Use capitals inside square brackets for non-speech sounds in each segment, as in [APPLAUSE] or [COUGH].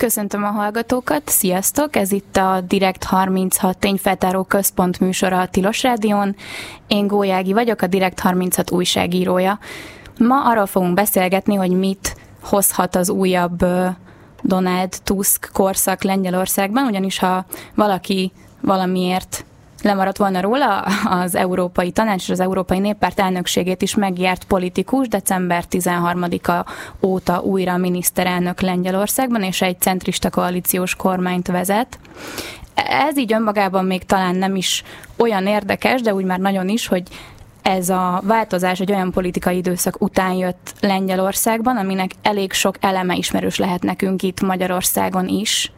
Köszöntöm a hallgatókat, sziasztok! Ez itt a Direkt 36 tényfeltáró központ műsora a Tilos Rádión. Én Gólyági vagyok, a Direkt 36 újságírója. Ma arról fogunk beszélgetni, hogy mit hozhat az újabb Donald Tusk korszak Lengyelországban, ugyanis ha valaki valamiért lemaradt volna róla, az Európai Tanács és az Európai Néppárt elnökségét is megjárt politikus december 13-a óta újra miniszterelnök Lengyelországban, és egy centrista koalíciós kormányt vezet. Ez így önmagában még talán nem is olyan érdekes, de úgy már nagyon is, hogy ez a változás egy olyan politikai időszak után jött Lengyelországban, aminek elég sok eleme ismerős lehet nekünk itt Magyarországon is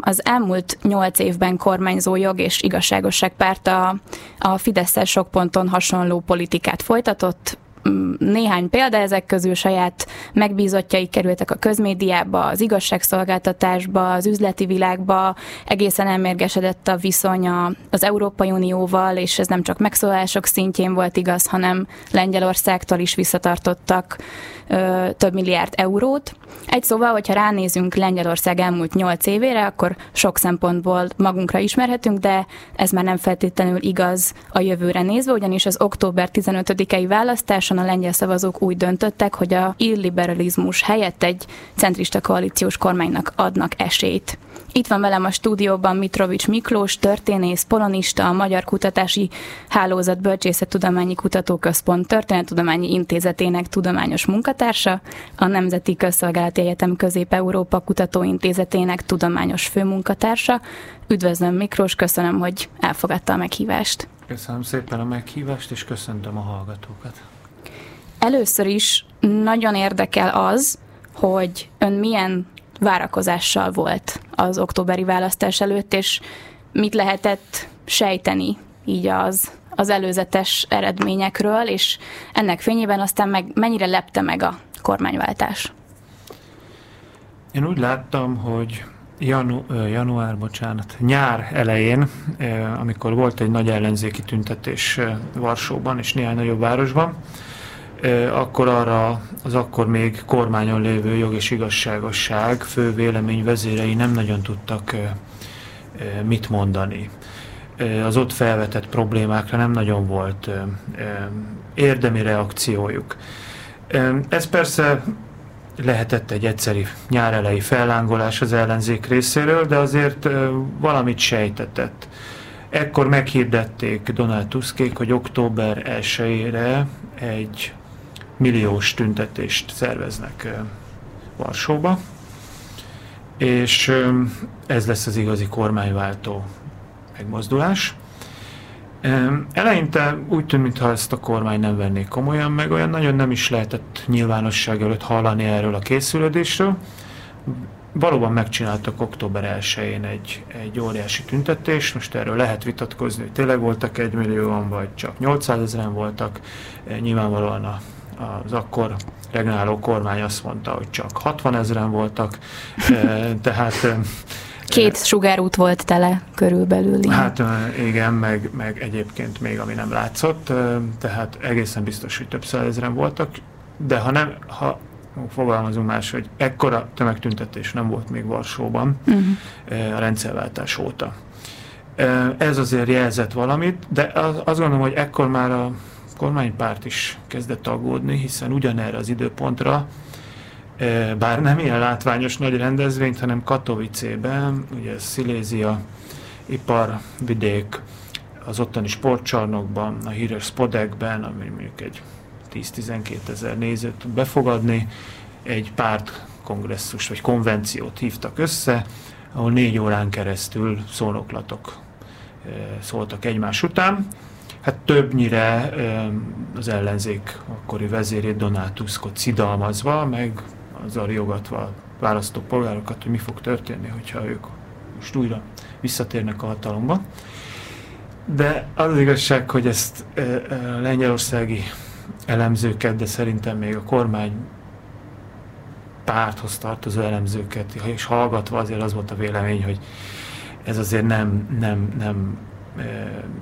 az elmúlt nyolc évben kormányzó jog és igazságosság párt a, a fidesz sok ponton hasonló politikát folytatott, néhány példa ezek közül saját megbízottjai kerültek a közmédiába, az igazságszolgáltatásba, az üzleti világba, egészen elmérgesedett a viszonya az Európai Unióval, és ez nem csak megszólások szintjén volt igaz, hanem Lengyelországtól is visszatartottak ö, több milliárd eurót. Egy szóval, hogyha ránézünk Lengyelország elmúlt nyolc évére, akkor sok szempontból magunkra ismerhetünk, de ez már nem feltétlenül igaz a jövőre nézve, ugyanis az október 15-i választáson a lengyel szavazók úgy döntöttek, hogy a illiberalizmus helyett egy centrista koalíciós kormánynak adnak esélyt. Itt van velem a stúdióban Mitrovics Miklós, történész, polonista, a Magyar Kutatási Hálózat Bölcsészettudományi Kutatóközpont Történettudományi Intézetének tudományos munkatársa, a Nemzeti Közszolgálati Egyetem Közép-Európa Kutatóintézetének tudományos főmunkatársa. Üdvözlöm Miklós, köszönöm, hogy elfogadta a meghívást. Köszönöm szépen a meghívást, és köszöntöm a hallgatókat. Először is nagyon érdekel az, hogy ön milyen várakozással volt az októberi választás előtt, és mit lehetett sejteni így az, az előzetes eredményekről, és ennek fényében aztán meg mennyire lepte meg a kormányváltás? Én úgy láttam, hogy janu, január, bocsánat, nyár elején, amikor volt egy nagy ellenzéki tüntetés Varsóban és néhány nagyobb városban, akkor arra az akkor még kormányon lévő jog és igazságosság fő vélemény vezérei nem nagyon tudtak mit mondani. Az ott felvetett problémákra nem nagyon volt érdemi reakciójuk. Ez persze lehetett egy egyszeri nyárelei fellángolás az ellenzék részéről, de azért valamit sejtetett. Ekkor meghirdették Donald Tuskék, hogy október 1-ére egy milliós tüntetést szerveznek Varsóba, és ez lesz az igazi kormányváltó megmozdulás. Eleinte úgy tűnt, mintha ezt a kormány nem vennék komolyan, meg olyan nagyon nem is lehetett nyilvánosság előtt hallani erről a készülődésről. Valóban megcsináltak október 1-én egy, egy óriási tüntetést, most erről lehet vitatkozni, hogy tényleg voltak egy millióan, vagy csak 800 ezeren voltak. Nyilvánvalóan a az akkor regnáló kormány azt mondta, hogy csak 60 ezeren voltak, tehát Két sugárút volt tele körülbelül. Hát igen, meg, meg egyébként még ami nem látszott, tehát egészen biztos, hogy több százezren voltak, de ha nem, ha fogalmazunk más, hogy ekkora tömegtüntetés nem volt még Varsóban uh-huh. a rendszerváltás óta. Ez azért jelzett valamit, de azt gondolom, hogy ekkor már a kormánypárt is kezdett aggódni, hiszen ugyanerre az időpontra, bár nem ilyen látványos nagy rendezvényt, hanem Katowice-ben, ugye Szilézia iparvidék, az ottani sportcsarnokban, a híres Spodekben, ami mondjuk egy 10-12 ezer nézőt tud befogadni, egy párt kongresszus vagy konvenciót hívtak össze, ahol négy órán keresztül szónoklatok szóltak egymás után, hát többnyire az ellenzék akkori vezérét Donald Tuskot szidalmazva, meg azzal riogatva a választópolgárokat, hogy mi fog történni, hogyha ők most újra visszatérnek a hatalomba. De az, az igazság, hogy ezt a lengyelországi elemzőket, de szerintem még a kormány párthoz tartozó elemzőket, és hallgatva azért az volt a vélemény, hogy ez azért nem, nem, nem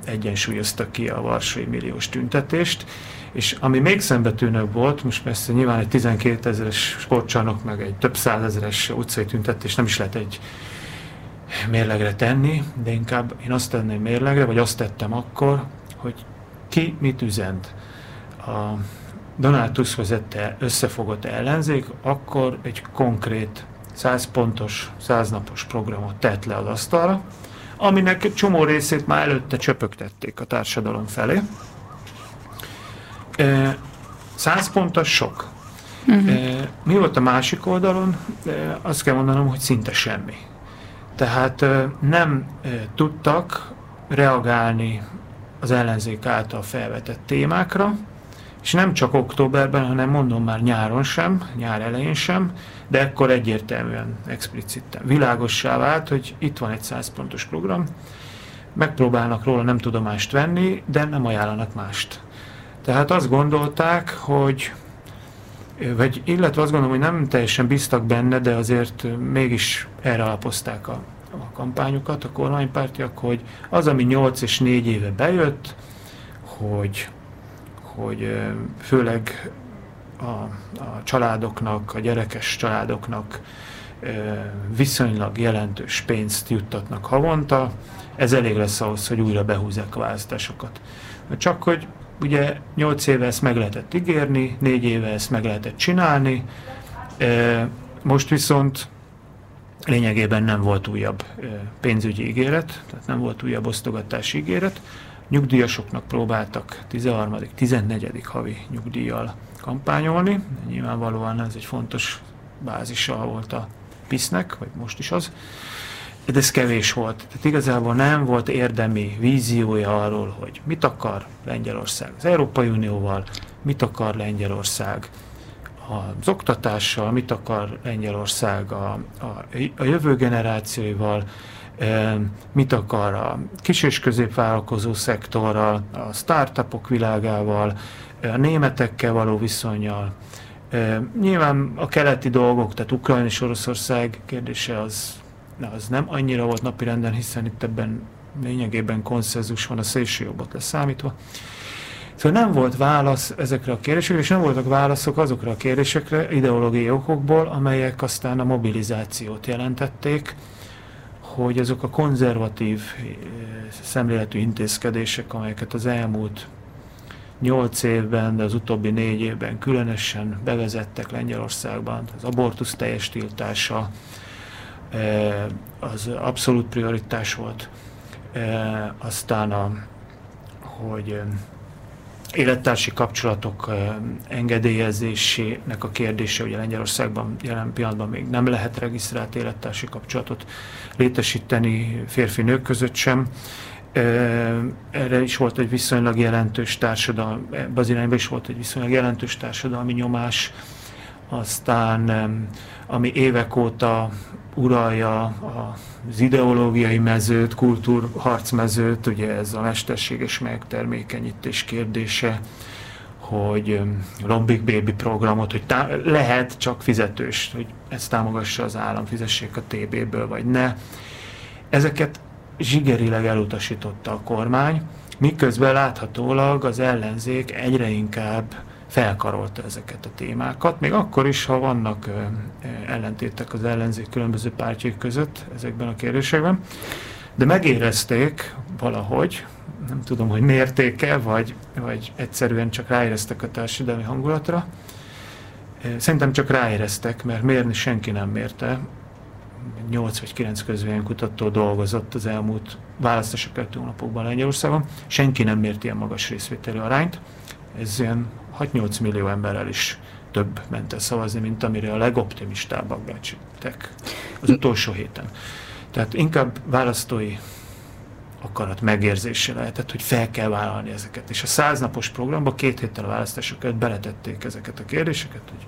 egyensúlyozta ki a Varsói Milliós tüntetést, és ami még szembetűnőbb volt, most persze nyilván egy 12 ezeres sportcsarnok, meg egy több százezeres utcai tüntetés nem is lehet egy mérlegre tenni, de inkább én azt tenném mérlegre, vagy azt tettem akkor, hogy ki mit üzent. A Donald Tusk vezette összefogott ellenzék, akkor egy konkrét 100 pontos, 100 napos programot tett le az asztalra, aminek csomó részét már előtte csöpögtették a társadalom felé. 100 pontos sok. Uh-huh. Mi volt a másik oldalon? Azt kell mondanom, hogy szinte semmi. Tehát nem tudtak reagálni az ellenzék által felvetett témákra, és nem csak októberben, hanem mondom már nyáron sem, nyár elején sem, de ekkor egyértelműen, expliciten világossá vált, hogy itt van egy 100 pontos program, megpróbálnak róla nem tudomást venni, de nem ajánlanak mást. Tehát azt gondolták, hogy vagy illetve azt gondolom, hogy nem teljesen bíztak benne, de azért mégis erre alapozták a, a kampányokat, a kormánypártiak, hogy az, ami 8 és 4 éve bejött, hogy, hogy főleg a, a családoknak, a gyerekes családoknak viszonylag jelentős pénzt juttatnak havonta, ez elég lesz ahhoz, hogy újra behúzzák a választásokat. Csak hogy ugye 8 éve ezt meg lehetett ígérni, 4 éve ezt meg lehetett csinálni, most viszont lényegében nem volt újabb pénzügyi ígéret, tehát nem volt újabb osztogatási ígéret. Nyugdíjasoknak próbáltak 13. 14. havi nyugdíjjal kampányolni. Nyilvánvalóan ez egy fontos bázisa volt a PISZ-nek, vagy most is az. De ez kevés volt. Tehát igazából nem volt érdemi víziója arról, hogy mit akar Lengyelország az Európai Unióval, mit akar Lengyelország az oktatással, mit akar Lengyelország a, a, a jövő generációival, mit akar a kis- és középvállalkozó szektorral, a startupok világával, a németekkel való viszonyjal. Nyilván a keleti dolgok, tehát Ukrajna és Oroszország kérdése az, az nem annyira volt napirenden, hiszen itt ebben lényegében konszenzus van a szélső jobbot leszámítva. Szóval nem volt válasz ezekre a kérdésekre, és nem voltak válaszok azokra a kérdésekre ideológiai okokból, amelyek aztán a mobilizációt jelentették, hogy azok a konzervatív szemléletű intézkedések, amelyeket az elmúlt nyolc évben, de az utóbbi négy évben különösen bevezettek Lengyelországban, az abortusz teljes tiltása, az abszolút prioritás volt. Aztán, a, hogy élettársi kapcsolatok engedélyezésének a kérdése, ugye Lengyelországban jelen pillanatban még nem lehet regisztrált élettársi kapcsolatot létesíteni férfi-nők között sem. Erre is volt egy viszonylag jelentős társadalmi, az irányba is volt egy viszonylag jelentős társadalmi nyomás, aztán ami évek óta uralja az ideológiai mezőt, kultúrharcmezőt, ugye ez a mesterséges megtermékenyítés kérdése, hogy Lombik Baby programot, hogy tá- lehet csak fizetős, hogy ezt támogassa az állam, fizessék a TB-ből, vagy ne. Ezeket zsigerileg elutasította a kormány, miközben láthatólag az ellenzék egyre inkább felkarolta ezeket a témákat, még akkor is, ha vannak ellentétek az ellenzék különböző pártjai között ezekben a kérdésekben, de megérezték valahogy, nem tudom, hogy mértéke, vagy, vagy egyszerűen csak ráéreztek a társadalmi hangulatra. Szerintem csak ráéreztek, mert mérni senki nem mérte. 8 vagy 9 kutató dolgozott az elmúlt választások követő hónapokban Lengyelországon. Senki nem mért ilyen magas részvételi arányt. Ez ilyen 6-8 millió emberrel is több ment el szavazni, mint amire a legoptimistábbak becsültek az utolsó héten. Tehát inkább választói akarat megérzése lehetett, hogy fel kell vállalni ezeket. És a száznapos programba két héttel a választásokat beletették ezeket a kérdéseket, hogy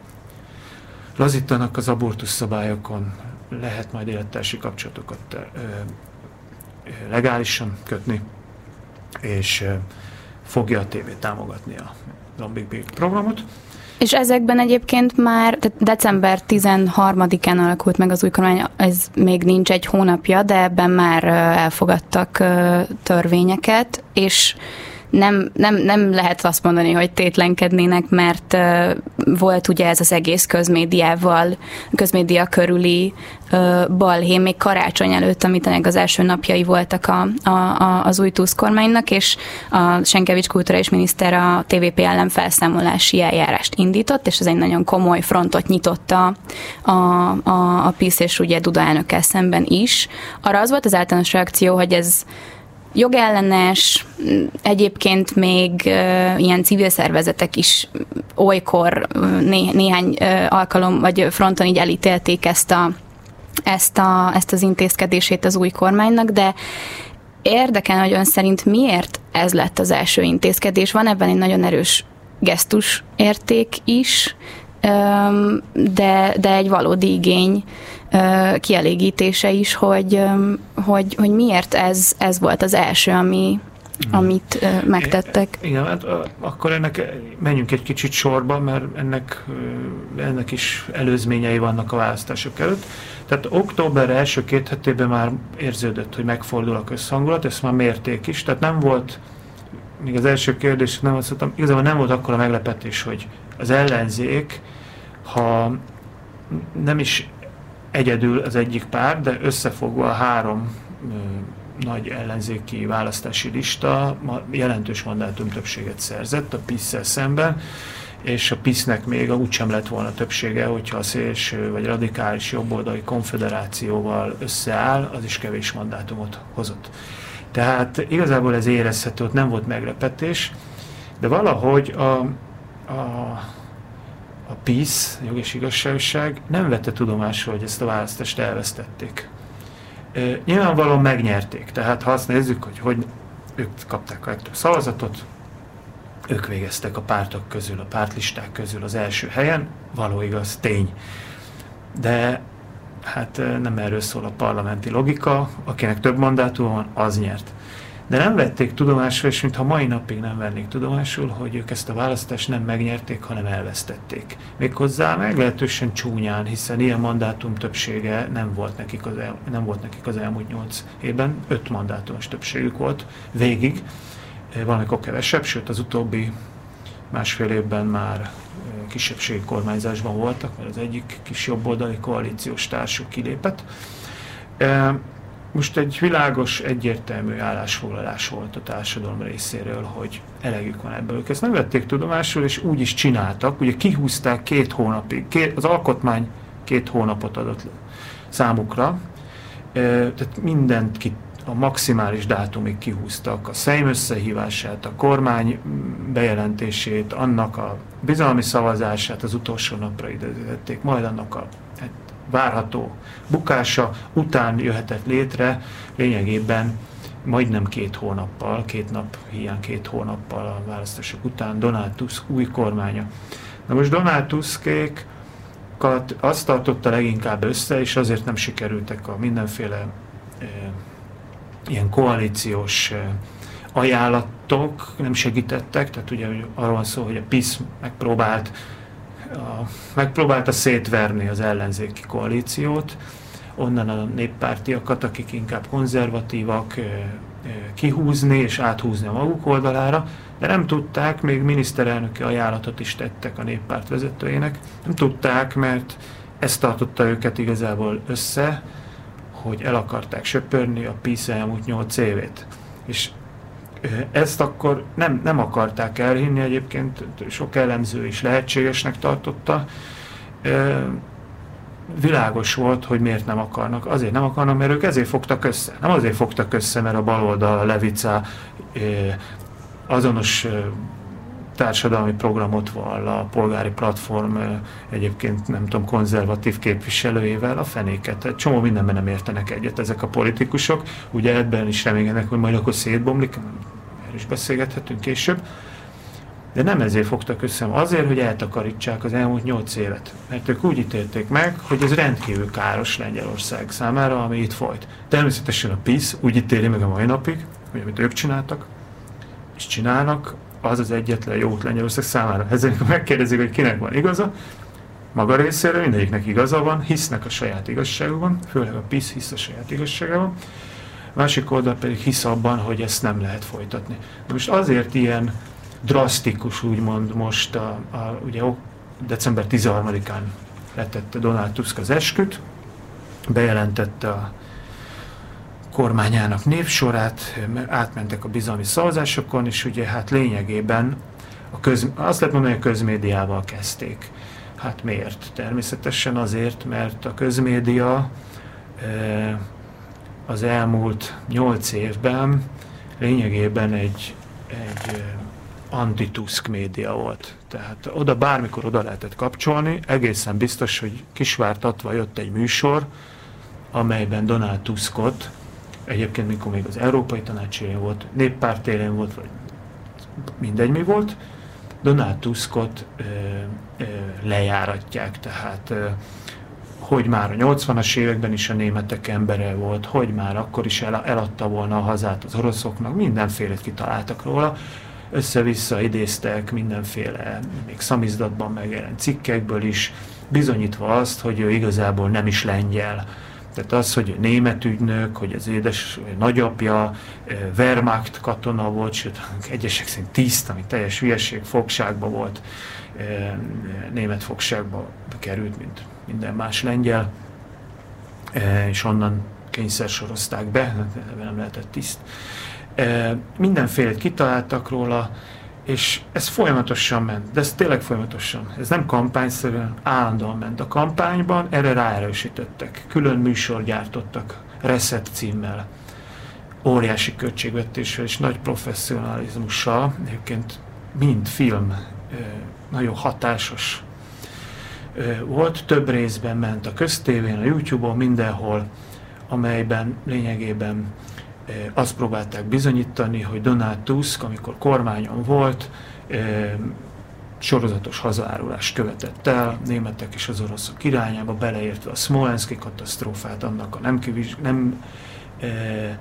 lazítanak az abortusz szabályokon, lehet majd élettársi kapcsolatokat legálisan kötni, és fogja a tévé támogatni a Zombie Big programot, És ezekben egyébként már december 13-án alakult meg az új kormány, ez még nincs egy hónapja, de ebben már elfogadtak törvényeket, és nem, nem, nem lehet azt mondani, hogy tétlenkednének, mert uh, volt ugye ez az egész közmédiával, közmédia körüli uh, balhé még karácsony előtt, amit az első napjai voltak a, a, a, az új TUSZ kormánynak, és a Senkevics kulturális miniszter a TVP ellen felszámolási eljárást indított, és ez egy nagyon komoly frontot nyitott a, a, a, a PISZ és ugye Duda elnökkel szemben is. Arra az volt az általános reakció, hogy ez jogellenes, egyébként még ilyen civil szervezetek is olykor né- néhány alkalom vagy fronton így elítélték ezt, a, ezt, a, ezt az intézkedését az új kormánynak, de érdekel, hogy ön szerint miért ez lett az első intézkedés. Van ebben egy nagyon erős gesztus érték is, de, de egy valódi igény kielégítése is, hogy, hogy, hogy miért ez, ez volt az első, ami, hmm. amit megtettek. Igen, hát akkor ennek menjünk egy kicsit sorba, mert ennek, ennek is előzményei vannak a választások előtt. Tehát október első két hetében már érződött, hogy megfordul a közhangulat, ezt már mérték is, tehát nem volt, még az első kérdés, nem azt mondtam, igazából nem volt akkor a meglepetés, hogy az ellenzék, ha nem is egyedül az egyik pár, de összefogva a három nagy ellenzéki választási lista jelentős mandátum többséget szerzett a pisz szemben, és a PISZ-nek még úgysem lett volna többsége, hogyha a szélső vagy radikális jobboldali konfederációval összeáll, az is kevés mandátumot hozott. Tehát igazából ez érezhető, ott nem volt meglepetés, de valahogy a, a a PISZ, jog és igazságosság nem vette tudomásról, hogy ezt a választást elvesztették. Nyilvánvalóan megnyerték, tehát ha azt nézzük, hogy, hogy ők kapták a legtöbb szavazatot, ők végeztek a pártok közül, a pártlisták közül az első helyen, való igaz, tény. De hát nem erről szól a parlamenti logika, akinek több mandátum van, az nyert de nem vették tudomásul, és mintha mai napig nem vennék tudomásul, hogy ők ezt a választást nem megnyerték, hanem elvesztették. Méghozzá meglehetősen csúnyán, hiszen ilyen mandátum többsége nem volt nekik az, el, nem volt nekik az elmúlt nyolc évben, öt mandátumos többségük volt végig, valamikor kevesebb, sőt az utóbbi másfél évben már kisebbségi kormányzásban voltak, mert az egyik kis jobboldali koalíciós társuk kilépett. Most egy világos, egyértelmű állásfoglalás volt a társadalom részéről, hogy elegük van ebből. Ők ezt nem vették tudomásul, és úgy is csináltak. Ugye kihúzták két hónapig, két, az alkotmány két hónapot adott számukra, tehát mindent ki, a maximális dátumig kihúztak, a szejm összehívását, a kormány bejelentését, annak a bizalmi szavazását az utolsó napra időzítették, majd annak a várható bukása után jöhetett létre lényegében majdnem két hónappal, két nap hiány két hónappal a választások után Donald Tusk új kormánya. Na most Donald Tuskék azt tartotta leginkább össze, és azért nem sikerültek a mindenféle e, ilyen koalíciós e, ajánlatok, nem segítettek, tehát ugye arról van szó, hogy a PISZ megpróbált a, megpróbálta szétverni az ellenzéki koalíciót, onnan a néppártiakat, akik inkább konzervatívak, kihúzni és áthúzni a maguk oldalára, de nem tudták, még miniszterelnöki ajánlatot is tettek a néppárt vezetőjének, nem tudták, mert ezt tartotta őket igazából össze, hogy el akarták söpörni a PISZ elmúlt 8 évét. És ezt akkor nem, nem akarták elhinni, egyébként sok elemző is lehetségesnek tartotta. Világos volt, hogy miért nem akarnak. Azért nem akarnak, mert ők ezért fogtak össze. Nem azért fogtak össze, mert a baloldal, a Levica azonos társadalmi programot vall a polgári platform egyébként nem tudom, konzervatív képviselőjével a fenéket. Egy csomó mindenben nem értenek egyet ezek a politikusok. Ugye ebben is reményenek, hogy majd akkor szétbomlik, erről is beszélgethetünk később. De nem ezért fogtak össze, azért, hogy eltakarítsák az elmúlt nyolc évet. Mert ők úgy ítélték meg, hogy ez rendkívül káros Lengyelország számára, ami itt folyt. Természetesen a PISZ úgy ítéli meg a mai napig, hogy amit ők csináltak, és csinálnak, az az egyetlen jó út Lengyelország számára. Ezzel [LAUGHS] megkérdezik, hogy kinek van igaza, maga részéről mindegyiknek igaza van, hisznek a saját igazságukban, főleg a PISZ hisz a saját igazságában, a másik oldal pedig hisz abban, hogy ezt nem lehet folytatni. De most azért ilyen drasztikus, úgymond most, a, a, ugye december 13-án letette Donald Tusk az esküt, bejelentette a kormányának névsorát, átmentek a bizalmi szavazásokon, és ugye hát lényegében a köz, azt lehet mondani, hogy a közmédiával kezdték. Hát miért? Természetesen azért, mert a közmédia az elmúlt nyolc évben lényegében egy, egy anti-Tusk média volt. Tehát oda bármikor oda lehetett kapcsolni, egészen biztos, hogy kisvártatva jött egy műsor, amelyben Donald Tuskot, egyébként mikor még az Európai Tanács volt, néppárt élén volt, vagy mindegy mi volt, Donald Tuskot ö, ö, lejáratják, tehát ö, hogy már a 80-as években is a németek embere volt, hogy már akkor is el, eladta volna a hazát az oroszoknak, mindenfélét kitaláltak róla, össze-vissza idéztek mindenféle, még szamizdatban megjelent cikkekből is, bizonyítva azt, hogy ő igazából nem is lengyel. Tehát az, hogy német ügynök, hogy az édes nagyapja Wehrmacht katona volt, sőt, egyesek szerint tiszt, ami teljes hülyeség, fogságba volt, német fogságba került, mint minden más lengyel, és onnan kényszer sorozták be, nem lehetett tiszt. Mindenféle kitaláltak róla, és ez folyamatosan ment, de ez tényleg folyamatosan. Ez nem kampányszerűen, állandóan ment. A kampányban erre ráerősítettek. Külön műsor gyártottak, Reset címmel, óriási költségvetéssel és nagy professzionalizmussal, egyébként mind film, nagyon hatásos volt. Több részben ment a köztévén, a YouTube-on, mindenhol, amelyben lényegében azt próbálták bizonyítani, hogy Donald Tusk, amikor kormányon volt, sorozatos hazaárulást követett el, németek és az oroszok irányába, beleértve a Smolenski katasztrófát, annak a nem, kiviz, nem e, e,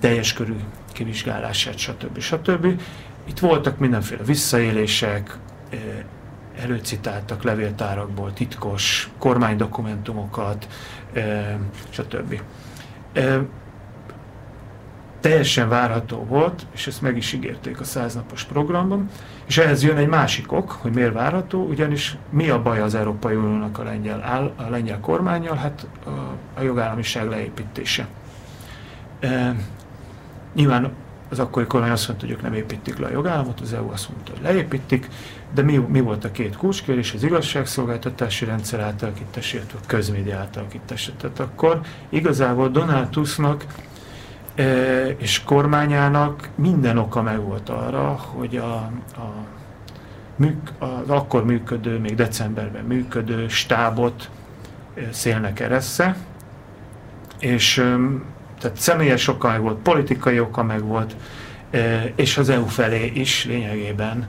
teljes körű kivizsgálását, stb. stb. Itt voltak mindenféle visszaélések, e, előcitáltak levéltárakból titkos kormánydokumentumokat, e, stb. E, teljesen várható volt, és ezt meg is ígérték a száznapos programban, és ehhez jön egy másik ok, hogy miért várható, ugyanis mi a baj az Európai Uniónak a lengyel, áll, a lengyel kormányjal? Hát a, a jogállamiság leépítése. E, nyilván az akkori kormány azt mondta, hogy ők nem építik le a jogállamot, az EU azt mondta, hogy leépítik, de mi, mi volt a két kulcskérés? Az igazságszolgáltatási rendszer átalakítása, illetve a közmédia átalakítása. Tehát akkor igazából Donald Tusknak és kormányának minden oka megvolt arra, hogy a, a, az akkor működő, még decemberben működő stábot szélnek eressze, és tehát személyes oka meg volt, politikai oka meg volt, és az EU felé is lényegében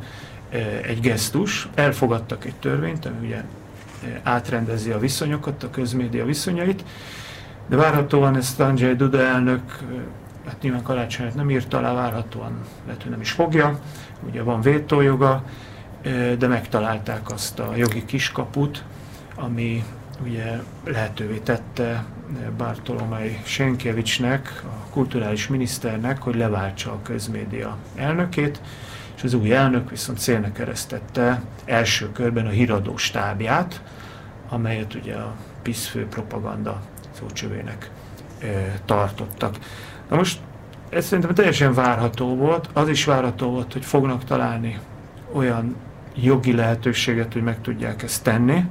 egy gesztus. Elfogadtak egy törvényt, ami ugye átrendezi a viszonyokat, a közmédia viszonyait, de várhatóan ezt Andrzej Duda elnök, hát nyilván karácsonyát nem írta alá, várhatóan lehet, hogy nem is fogja, ugye van vétójoga, de megtalálták azt a jogi kiskaput, ami ugye lehetővé tette Bartolomei Senkevicsnek, a kulturális miniszternek, hogy leváltsa a közmédia elnökét, és az új elnök viszont célnak keresztette első körben a híradó stábját, amelyet ugye a PISZ fő propaganda szócsövének tartottak. Na most ez szerintem teljesen várható volt, az is várható volt, hogy fognak találni olyan jogi lehetőséget, hogy meg tudják ezt tenni.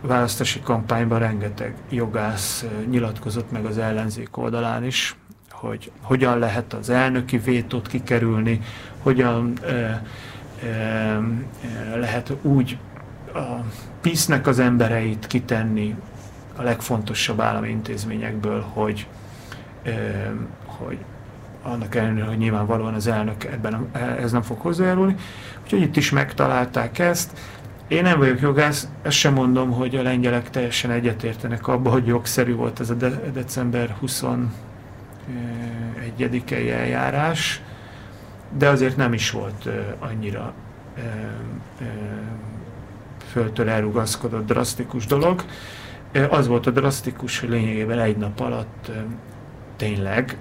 Választási kampányban rengeteg jogász nyilatkozott meg az ellenzék oldalán is, hogy hogyan lehet az elnöki vétót kikerülni, hogyan lehet úgy a PISZ-nek az embereit kitenni a legfontosabb állami intézményekből, hogy, hogy annak ellenére, hogy nyilvánvalóan az elnök ebben ez nem fog hozzájárulni. Úgyhogy itt is megtalálták ezt. Én nem vagyok jogász, ezt sem mondom, hogy a lengyelek teljesen egyetértenek abba, hogy jogszerű volt ez a de- december 21-i eljárás. de azért nem is volt annyira föltől elrugaszkodott drasztikus dolog. Az volt a drasztikus, hogy lényegében egy nap alatt tényleg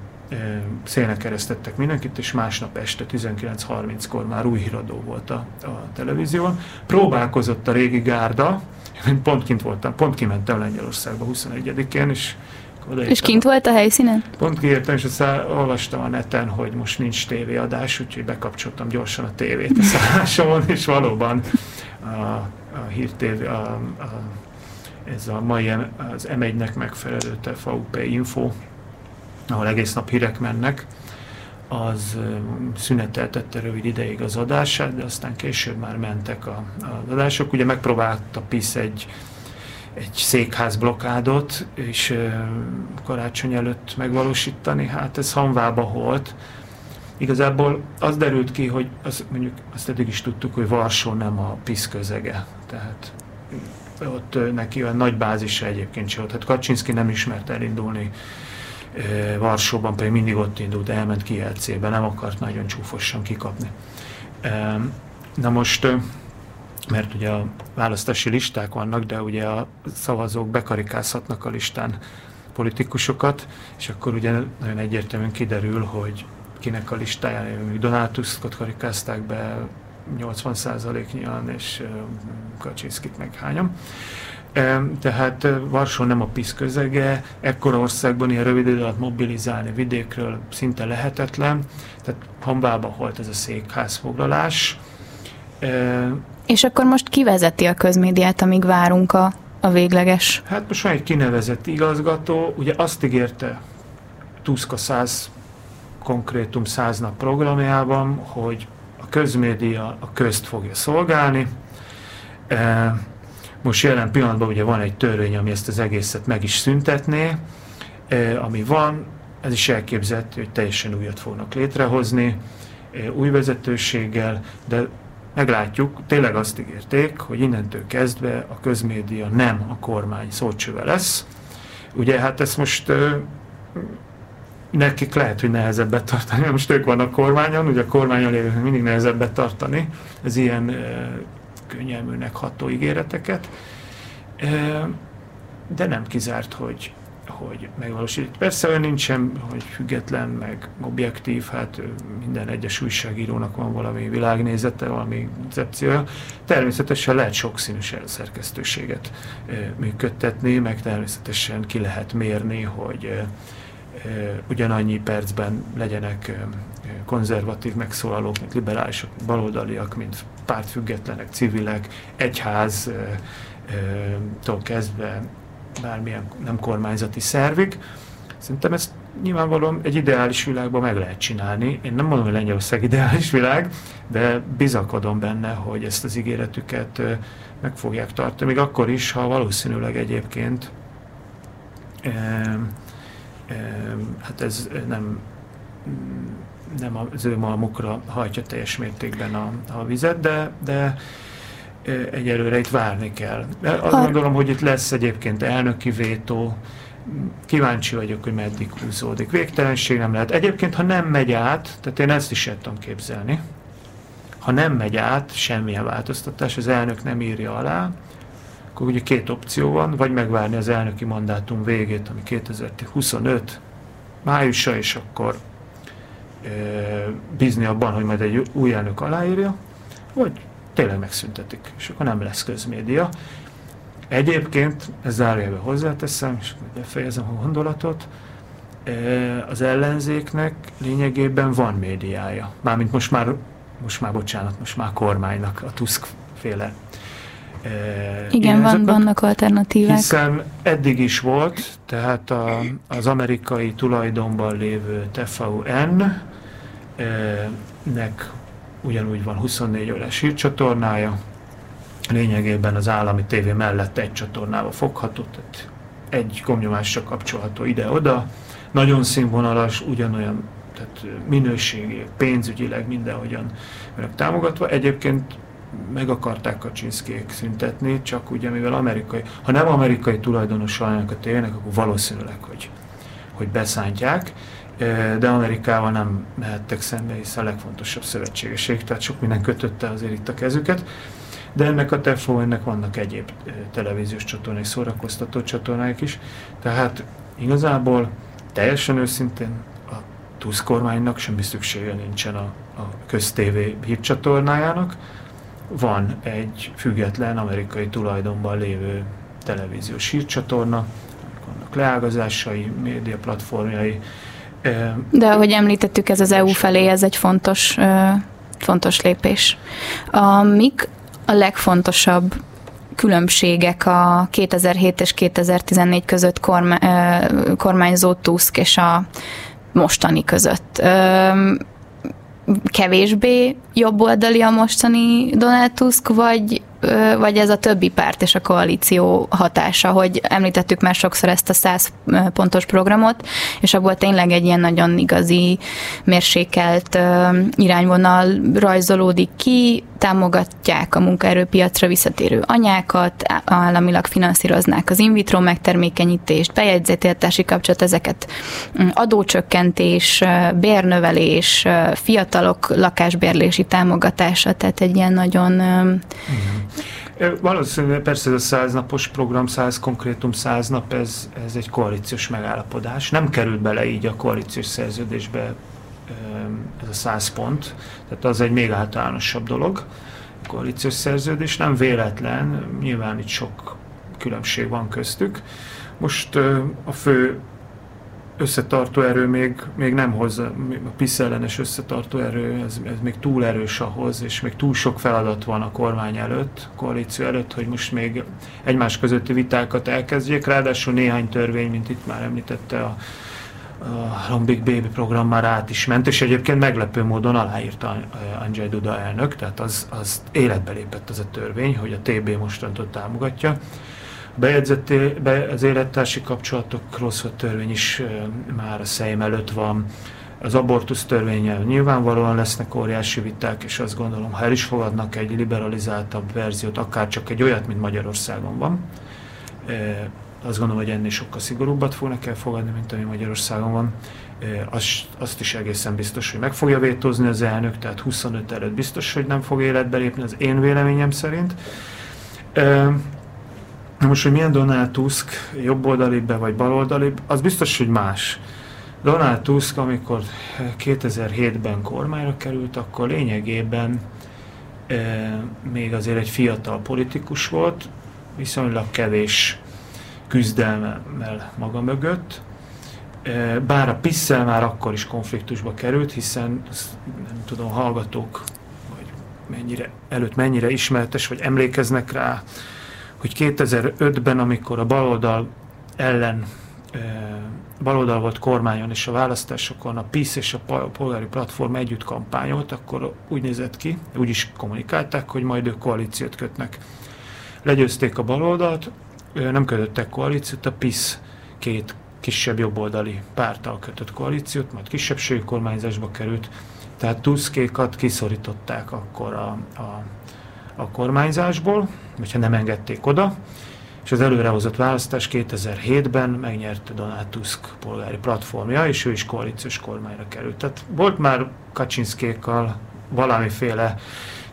szélnek keresztettek mindenkit, és másnap este 19.30-kor már új híradó volt a, a televízión. Próbálkozott a régi gárda, én pont kint voltam, pont kimentem Lengyelországba 21-én, és és kint volt a helyszínen? Pont kiértem, és aztán olvastam a neten, hogy most nincs tévéadás, úgyhogy bekapcsoltam gyorsan a tévét a [LAUGHS] szállásomon, és valóban a, a hírtévé, a, a, ez a mai az M1-nek megfelelő TFUP info, ahol egész nap hírek mennek, az szüneteltette rövid ideig az adását, de aztán később már mentek a, az adások. Ugye megpróbálta PISZ egy egy székház blokkádot, és karácsony előtt megvalósítani, hát ez hanvába volt. Igazából az derült ki, hogy az, mondjuk azt eddig is tudtuk, hogy Varsó nem a PISZ közege. Tehát ott neki olyan nagy bázisa egyébként se volt. Hát Kaczynszki nem ismert elindulni Varsóban, pedig mindig ott indult, elment Kielcébe, nem akart nagyon csúfosan kikapni. Na most mert ugye a választási listák vannak, de ugye a szavazók bekarikázhatnak a listán politikusokat, és akkor ugye nagyon egyértelműen kiderül, hogy kinek a listáján, még Donátuszkot karikázták be 80%-nyian, és Kaczynszkit meg hányam. Tehát Varsó nem a PISZ közege, ekkora országban ilyen rövid idő alatt mobilizálni vidékről szinte lehetetlen, tehát Hambában volt ez a székházfoglalás, és akkor most kivezeti a közmédiát, amíg várunk a, a végleges? Hát most van egy kinevezett igazgató, ugye azt ígérte Tusk a 100 konkrétum 100 nap programjában, hogy közmédia a közt fogja szolgálni. E, most jelen pillanatban ugye van egy törvény, ami ezt az egészet meg is szüntetné, e, ami van, ez is elképzelhető, hogy teljesen újat fognak létrehozni, e, új vezetőséggel, de meglátjuk, tényleg azt ígérték, hogy innentől kezdve a közmédia nem a kormány szócsöve lesz. Ugye hát ezt most nekik lehet, hogy nehezebb betartani, most ők vannak kormányon, ugye a kormányon lévők mindig nehezebb betartani ez ilyen könnyelműnek ható ígéreteket, de nem kizárt, hogy hogy megvalósít. Persze olyan nincsen, hogy független, meg objektív, hát minden egyes újságírónak van valami világnézete, valami koncepciója. Természetesen lehet sokszínű szerkesztőséget működtetni, meg természetesen ki lehet mérni, hogy ugyanannyi percben legyenek konzervatív megszólalók, mint liberálisok, baloldaliak, mint pártfüggetlenek, civilek, egyház, tól kezdve bármilyen nem kormányzati szervig. Szerintem ezt nyilvánvalóan egy ideális világban meg lehet csinálni. Én nem mondom, hogy Lengyelország ideális világ, de bizakodom benne, hogy ezt az ígéretüket meg fogják tartani, még akkor is, ha valószínűleg egyébként hát ez nem nem az ő malmukra hajtja teljes mértékben a, a vizet, de, de egyelőre itt várni kell. Azt gondolom, hogy itt lesz egyébként elnöki vétó, kíváncsi vagyok, hogy meddig húzódik. Végtelenség nem lehet. Egyébként, ha nem megy át, tehát én ezt is el tudom képzelni, ha nem megy át semmilyen változtatás, az elnök nem írja alá, akkor ugye két opció van, vagy megvárni az elnöki mandátum végét, ami 2025 májusa, és akkor e, bízni abban, hogy majd egy új elnök aláírja, vagy tényleg megszüntetik, és akkor nem lesz közmédia. Egyébként, ez zárójelbe hozzáteszem, és befejezem a gondolatot, az ellenzéknek lényegében van médiája. Mármint most már, most már bocsánat, most már kormánynak, a Tusk féle Igen, van, vannak alternatívák. Hiszen eddig is volt, tehát a, az amerikai tulajdonban lévő TVN e, nek ugyanúgy van 24 órás hírcsatornája, lényegében az állami tévé mellett egy csatornával fogható, tehát egy gomnyomással kapcsolható ide-oda, nagyon színvonalas, ugyanolyan tehát minőségi, pénzügyileg mindenhogyan önök támogatva. Egyébként meg akarták Kaczynszkék szüntetni, csak ugye mivel amerikai, ha nem amerikai tulajdonos a tévének, akkor valószínűleg, hogy, hogy beszántják de Amerikával nem mehettek szembe, hiszen a legfontosabb szövetségeség, tehát sok minden kötötte azért itt a kezüket. De ennek a TEFO, ennek vannak egyéb televíziós csatornák, szórakoztató csatornák is. Tehát igazából teljesen őszintén a Tusk kormánynak semmi szüksége nincsen a, a köztévé hírcsatornájának. Van egy független amerikai tulajdonban lévő televíziós hírcsatorna, vannak leágazásai, média platformjai. De ahogy említettük, ez az EU felé, ez egy fontos, fontos lépés. A, mik a legfontosabb különbségek a 2007 és 2014 között kormányzó Tusk és a mostani között? Kevésbé jobboldali a mostani Donald Tusk, vagy vagy ez a többi párt és a koalíció hatása, hogy említettük már sokszor ezt a 100 pontos programot, és abból tényleg egy ilyen nagyon igazi, mérsékelt irányvonal rajzolódik ki, támogatják a munkaerőpiacra visszatérő anyákat, államilag finanszíroznák az in vitro megtermékenyítést, bejegyzetéltási kapcsolat, ezeket mm, adócsökkentés, bérnövelés, fiatalok lakásbérlési támogatása, tehát egy ilyen nagyon mm Valószínűleg persze ez a száznapos program, száz konkrétum, száz nap, ez, ez egy koalíciós megállapodás. Nem került bele így a koalíciós szerződésbe ez a száz pont, tehát az egy még általánosabb dolog. A koalíciós szerződés nem véletlen, nyilván itt sok különbség van köztük. Most a fő összetartó erő még, még nem hozza, a PISZ ellenes összetartó erő, ez, ez még túl erős ahhoz, és még túl sok feladat van a kormány előtt, a koalíció előtt, hogy most még egymás közötti vitákat elkezdjék, ráadásul néhány törvény, mint itt már említette a, a Big Baby program már át is ment, és egyébként meglepő módon aláírta Andrzej Duda elnök, tehát az, az életbe lépett az a törvény, hogy a TB mostantól támogatja bejegyzett be, az élettársi kapcsolatokról szólt törvény is már a szejm előtt van. Az abortusz törvényel nyilvánvalóan lesznek óriási viták, és azt gondolom, ha el is fogadnak egy liberalizáltabb verziót, akár csak egy olyat, mint Magyarországon van, azt gondolom, hogy ennél sokkal szigorúbbat fognak elfogadni, mint ami Magyarországon van. Azt, azt is egészen biztos, hogy meg fogja vétózni az elnök, tehát 25 előtt biztos, hogy nem fog életbe lépni, az én véleményem szerint. Na most, hogy milyen Donald Tusk, jobboldalibb vagy baloldalibb, az biztos, hogy más. Donald Tusk, amikor 2007-ben kormányra került, akkor lényegében e, még azért egy fiatal politikus volt, viszonylag kevés küzdelmemmel maga mögött, e, bár a Pisszel már akkor is konfliktusba került, hiszen nem tudom, hallgatók vagy mennyire, előtt mennyire ismertes, vagy emlékeznek rá, hogy 2005-ben, amikor a baloldal ellen baloldal volt kormányon, és a választásokon a PISZ és a polgári platform együtt kampányolt, akkor úgy nézett ki, úgy is kommunikálták, hogy majd ők koalíciót kötnek. Legyőzték a baloldalt, nem kötöttek koalíciót, a PISZ két kisebb jobboldali párttal kötött koalíciót, majd kisebbségi kormányzásba került, tehát Tuskékat kiszorították akkor a, a a kormányzásból, hogyha nem engedték oda, és az előrehozott választás 2007-ben megnyerte Donald Tusk polgári platformja, és ő is koalíciós kormányra került. Tehát volt már Kaczynszkékkal valamiféle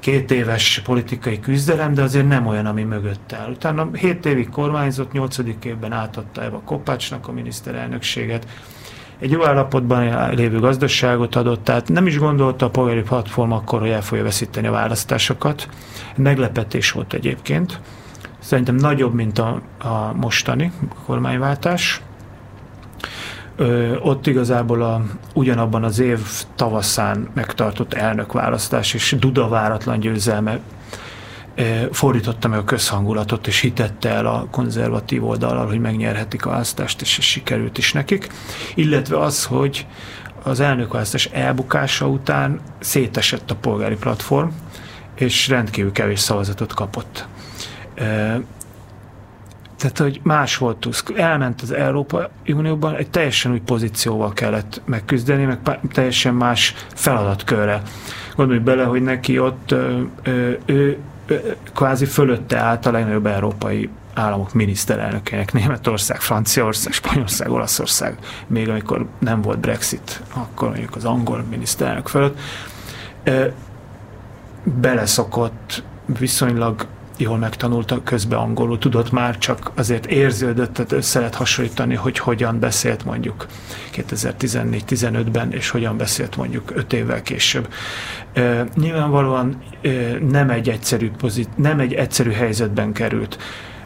két éves politikai küzdelem, de azért nem olyan, ami mögött áll. Utána 7 évig kormányzott, 8. évben átadta Eva Kopácsnak a miniszterelnökséget, egy jó állapotban lévő gazdaságot adott, tehát nem is gondolta a polgári platform akkor, hogy el fogja veszíteni a választásokat. Meglepetés volt egyébként. Szerintem nagyobb, mint a, a mostani kormányváltás. Ö, ott igazából a, ugyanabban az év tavaszán megtartott elnökválasztás és Duda váratlan győzelme fordította meg a közhangulatot, és hitette el a konzervatív oldalal, hogy megnyerhetik a választást, és sikerült is nekik. Illetve az, hogy az elnökválasztás elbukása után szétesett a polgári platform, és rendkívül kevés szavazatot kapott. Tehát, hogy más volt Tusk. Elment az Európa Unióban, egy teljesen új pozícióval kellett megküzdeni, meg teljesen más feladatkörre. Gondolj bele, hogy neki ott ő, ő kvázi fölötte állt a legnagyobb európai államok miniszterelnökének, Németország, Franciaország, Spanyolország, Olaszország, még amikor nem volt Brexit, akkor mondjuk az angol miniszterelnök fölött, beleszokott viszonylag jól megtanulta közben angolul, tudott már, csak azért érződött, tehát össze lehet hasonlítani, hogy hogyan beszélt mondjuk 2014-15-ben, és hogyan beszélt mondjuk 5 évvel később. E, nyilvánvalóan e, nem egy egyszerű, pozit, nem egy egyszerű helyzetben került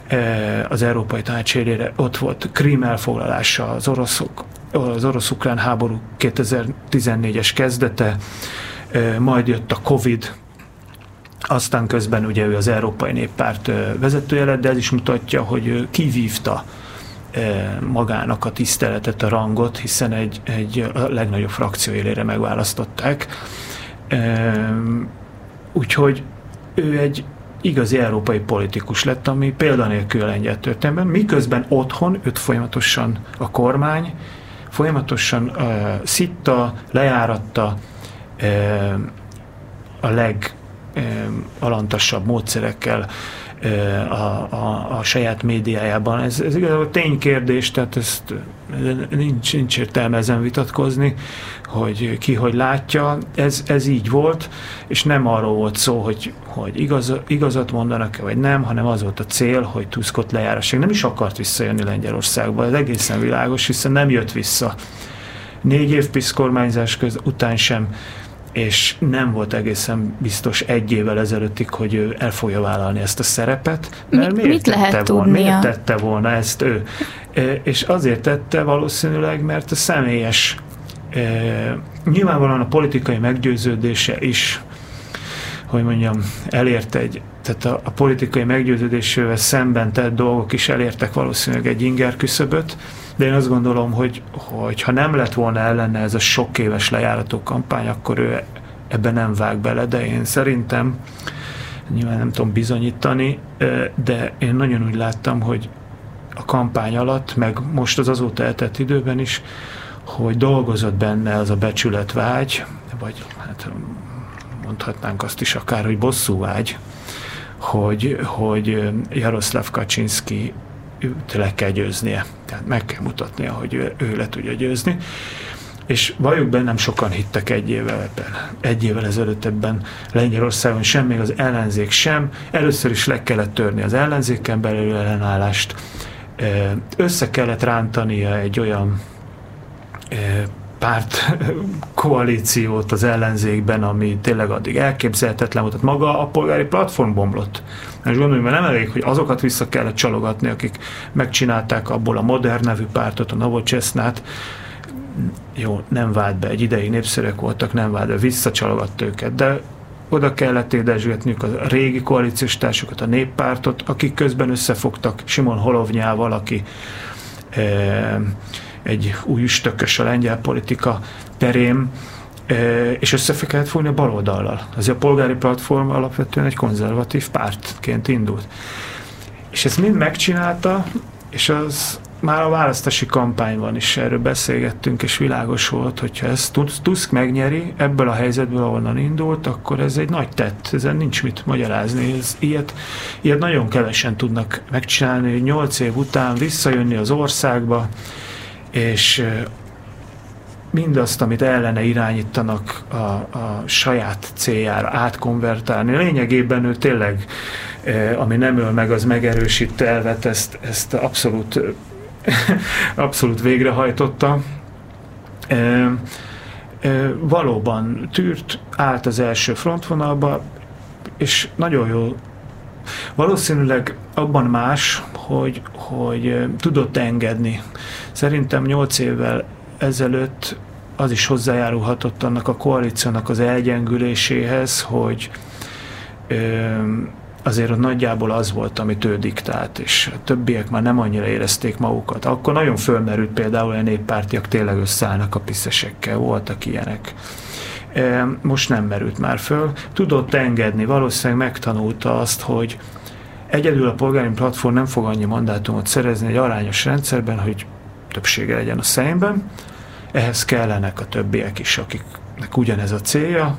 e, az Európai Tanács élére. Ott volt Krím elfoglalása, az oroszok, az orosz-ukrán háború 2014-es kezdete, majd jött a Covid, aztán közben ugye ő az Európai Néppárt vezetője lett, de ez is mutatja, hogy kivívta magának a tiszteletet, a rangot, hiszen egy, egy a legnagyobb frakció élére megválasztották. Úgyhogy ő egy igazi európai politikus lett, ami példanélkül lengyel történetben, miközben otthon őt folyamatosan a kormány folyamatosan uh, szitta, lejáratta uh, a leg alantasabb módszerekkel a, a, a saját médiájában. Ez, ez igazából ténykérdés, tehát ezt nincs, nincs értelme ezen vitatkozni, hogy ki hogy látja. Ez, ez így volt, és nem arról volt szó, hogy, hogy igaz, igazat mondanak-e, vagy nem, hanem az volt a cél, hogy Tuskot lejárassák. Nem is akart visszajönni Lengyelországba, ez egészen világos, hiszen nem jött vissza. Négy év PISZ kormányzás köz, után sem és nem volt egészen biztos egy évvel ezelőttig, hogy ő el fogja vállalni ezt a szerepet. Mert miért mit lehet tette volna, miért tette volna ezt ő? E, és azért tette valószínűleg, mert a személyes, e, nyilvánvalóan a politikai meggyőződése is, hogy mondjam, elért egy, tehát a, a politikai meggyőződésével szemben tett dolgok is elértek valószínűleg egy inger küszöböt, de én azt gondolom, hogy, hogy ha nem lett volna ellene ez a sok éves lejárató kampány, akkor ő ebben nem vág bele, de én szerintem nyilván nem tudom bizonyítani, de én nagyon úgy láttam, hogy a kampány alatt, meg most az azóta eltett időben is, hogy dolgozott benne az a becsületvágy, vagy hát mondhatnánk azt is akár, hogy bosszúvágy, hogy, hogy Jaroszláv Kaczynski őt le kell győznie. Tehát meg kell mutatnia, hogy ő, ő le tudja győzni. És valljuk be, nem sokan hittek egy évvel ebben. Egy évvel ezelőtt ebben Lengyelországon sem, még az ellenzék sem. Először is le kellett törni az ellenzéken belül ellenállást. Össze kellett rántania egy olyan párt koalíciót az ellenzékben, ami tényleg addig elképzelhetetlen volt. Tehát maga a polgári platform bomlott. És gondolom, hogy nem elég, hogy azokat vissza kellett csalogatni, akik megcsinálták abból a modern nevű pártot, a Novocsesznát, jó, nem vált be, egy ideig népszerűek voltak, nem vált be, visszacsalogatta őket, de oda kellett édesgetniük a régi koalíciós társukat, a néppártot, akik közben összefogtak Simon Holovnyával, aki eh, egy új üstökös a lengyel politika terén, és össze kellett fogni a baloldallal. Azért a polgári platform alapvetően egy konzervatív pártként indult. És ezt mind megcsinálta, és az már a választási kampányban is erről beszélgettünk, és világos volt, hogyha ezt Tusk megnyeri, ebből a helyzetből, ahonnan indult, akkor ez egy nagy tett, ezen nincs mit magyarázni. Ez, ilyet, ilyet nagyon kevesen tudnak megcsinálni, hogy nyolc év után visszajönni az országba, és mindazt, amit ellene irányítanak a, a saját céljára átkonvertálni. Lényegében ő tényleg, ami nem öl meg, az megerősít elvet, ezt, ezt abszolút, [LAUGHS] abszolút végrehajtotta. Valóban tűrt, állt az első frontvonalba, és nagyon jó Valószínűleg abban más, hogy, hogy tudott engedni. Szerintem nyolc évvel ezelőtt az is hozzájárulhatott annak a koalíciónak az elgyengüléséhez, hogy azért ott nagyjából az volt, amit ő diktált, és a többiek már nem annyira érezték magukat. Akkor nagyon fölmerült például a néppártiak tényleg összeállnak a piszesekkel, voltak ilyenek. Most nem merült már föl. Tudott engedni, valószínűleg megtanulta azt, hogy egyedül a polgári platform nem fog annyi mandátumot szerezni egy arányos rendszerben, hogy többsége legyen a szemben. Ehhez kellenek a többiek is, akiknek ugyanez a célja.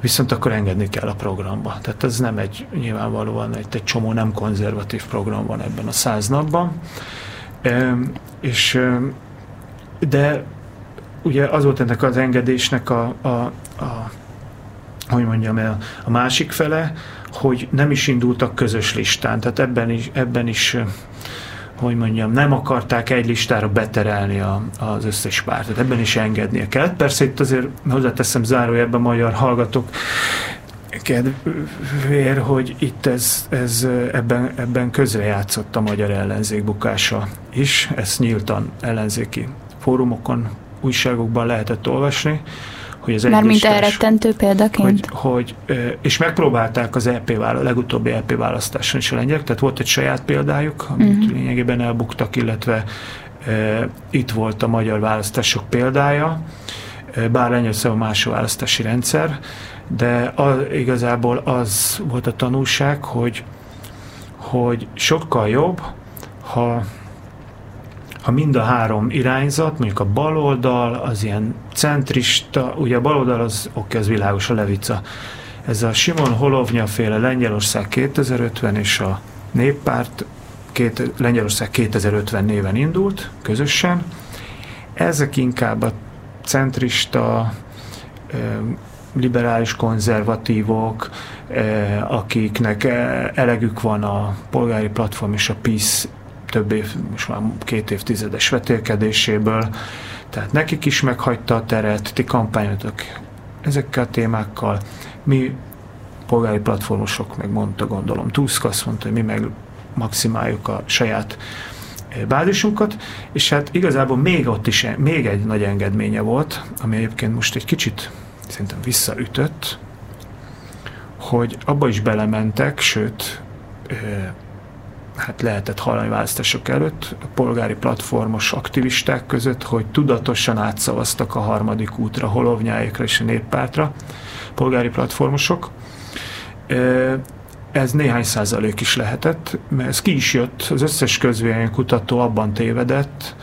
viszont akkor engedni kell a programba. Tehát ez nem egy, nyilvánvalóan egy, egy csomó nem konzervatív program van ebben a száz napban. E, és de ugye az volt ennek az engedésnek a, a, a hogy mondjam a másik fele, hogy nem is indultak közös listán, tehát ebben is, ebben is hogy mondjam, nem akarták egy listára beterelni a, az összes pártot. Ebben is engednie kell. Persze itt azért hozzáteszem zárójelben magyar hallgatók kedvér, hogy itt ez, ez ebben, ebben közrejátszott a magyar ellenzék bukása is. Ezt nyíltan ellenzéki fórumokon, újságokban lehetett olvasni hogy az Mármint elrettentő példaként? Hogy, hogy, és megpróbálták az EP vála, legutóbbi EP választáson is a lengyelek, tehát volt egy saját példájuk, amit uh-huh. lényegében elbuktak, illetve e, itt volt a magyar választások példája, bár Lengyelországban más a választási rendszer, de az, igazából az volt a tanulság, hogy, hogy sokkal jobb, ha ha mind a három irányzat, mondjuk a baloldal, az ilyen centrista, ugye a baloldal az, oké, az világos, a levica. Ez a Simon Holovnya féle Lengyelország 2050 és a néppárt két, Lengyelország 2050 néven indult közösen. Ezek inkább a centrista, liberális konzervatívok, akiknek elegük van a polgári platform és a PISZ több év, most már két évtizedes vetélkedéséből, tehát nekik is meghagyta a teret, ti kampányotok ezekkel a témákkal, mi polgári platformosok meg mondta, gondolom, Tusk azt mondta, hogy mi meg maximáljuk a saját eh, bázisunkat, és hát igazából még ott is még egy nagy engedménye volt, ami egyébként most egy kicsit szerintem visszaütött, hogy abba is belementek, sőt, eh, hát lehetett hallani választások előtt a polgári platformos aktivisták között, hogy tudatosan átszavaztak a harmadik útra, Holovnyáékra és a néppártra, polgári platformosok. Ez néhány százalék is lehetett, mert ez ki is jött, az összes kutató abban tévedett,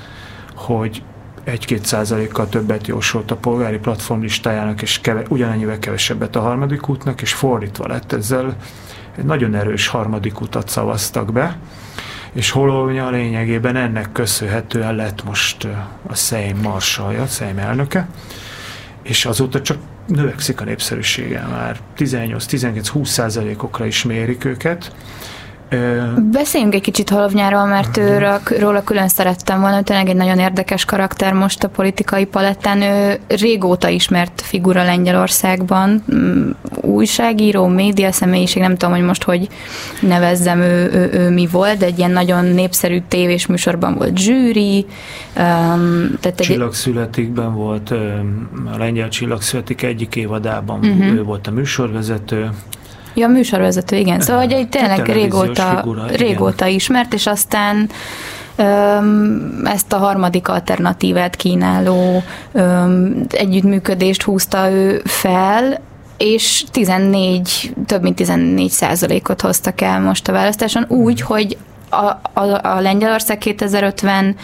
hogy egy-két százalékkal többet jósolt a polgári platform listájának, és keve, ugyanennyivel kevesebbet a harmadik útnak, és fordítva lett ezzel egy nagyon erős harmadik utat szavaztak be, és Holovnya lényegében ennek köszönhetően lett most a Szejm marsalja, a Szejm elnöke, és azóta csak növekszik a népszerűsége, már. 18-19-20 százalékokra is mérik őket, Beszéljünk egy kicsit Halovnyáról, mert őről, róla külön szerettem volna, tényleg egy nagyon érdekes karakter most a politikai palettán. Ő régóta ismert figura Lengyelországban, mm, újságíró, média személyiség, nem tudom, hogy most hogy nevezzem ő, ő, ő mi volt, de egy ilyen nagyon népszerű tévés műsorban volt zsűri. Um, tehát egy... Csillagszületikben volt, a lengyel Csillagszületik egyik évadában uh-huh. ő volt a műsorvezető. Ja, műsorvezető, igen. Szóval, hogy egy tényleg régóta, figura, régóta ismert, és aztán öm, ezt a harmadik alternatívát kínáló öm, együttműködést húzta ő fel, és 14, több mint 14 százalékot hoztak el most a választáson, úgy, hogy a, a, a Lengyelország 2050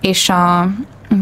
és a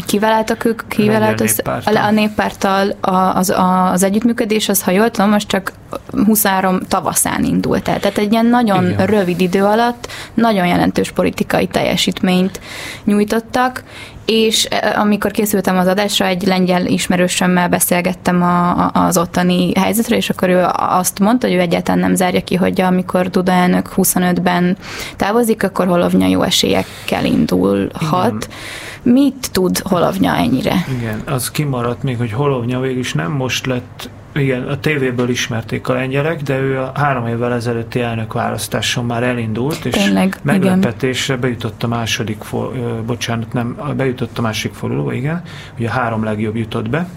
Kivel álltak ők? Kivel állt az, a néppárttal az, az együttműködés, az, ha jól tudom, most csak 23 tavaszán indult el. Tehát egy ilyen nagyon Igen. rövid idő alatt nagyon jelentős politikai teljesítményt nyújtottak, és e, amikor készültem az adásra, egy lengyel ismerősömmel beszélgettem a, a, az ottani helyzetről, és akkor ő azt mondta, hogy ő egyáltalán nem zárja ki, hogy amikor Duda elnök 25-ben távozik, akkor Holovnya jó esélyekkel indulhat. Igen. Mit tud Holovnya ennyire? Igen, az kimaradt még, hogy Holovnya végül is nem most lett igen, a tévéből ismerték a lengyelek, de ő a három évvel ezelőtti elnök választáson már elindult, és Tényleg, meglepetésre igen. bejutott a második, for, bocsánat, nem, bejutott a másik fordulóba, igen, ugye a három legjobb jutott be,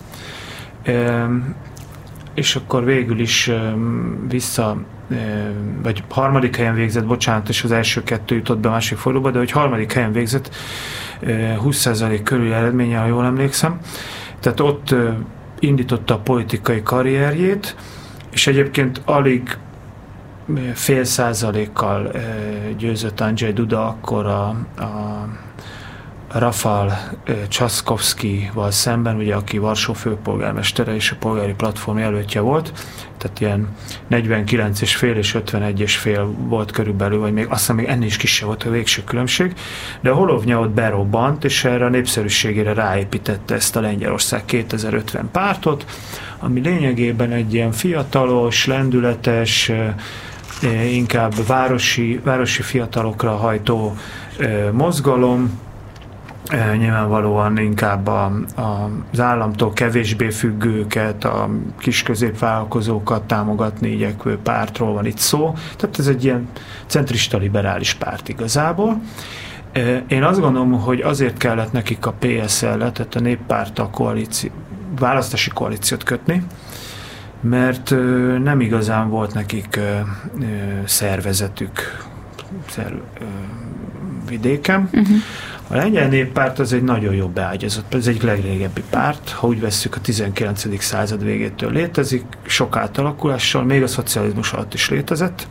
és akkor végül is vissza vagy harmadik helyen végzett, bocsánat, és az első kettő jutott be a másik fordulóba, de hogy harmadik helyen végzett 20% körül eredménye, ha jól emlékszem. Tehát ott indította a politikai karrierjét, és egyébként alig fél százalékkal győzött Andrzej Duda akkor a, a, Rafal Csaszkowski-val szemben, ugye, aki Varsó főpolgármestere és a polgári platform jelöltje volt, tehát ilyen 49 és fél és 51 és fél volt körülbelül, vagy még azt hiszem még ennél is kisebb volt a végső különbség, de a Holovnya ott berobbant, és erre a népszerűségére ráépítette ezt a Lengyelország 2050 pártot, ami lényegében egy ilyen fiatalos, lendületes, inkább városi, városi fiatalokra hajtó mozgalom, nyilvánvalóan inkább a, a, az államtól kevésbé függőket, a kis támogatni igyekvő pártról van itt szó. Tehát ez egy ilyen centrista liberális párt igazából. Én azt gondolom, hogy azért kellett nekik a PSL-et, tehát a néppárttal koalíció, választási koalíciót kötni, mert nem igazán volt nekik szervezetük szer, vidéken. Uh-huh. A lengyel néppárt az egy nagyon jó beágyazott, ez egy legrégebbi párt, ha úgy vesszük a 19. század végétől létezik, sok átalakulással, még a szocializmus alatt is létezett,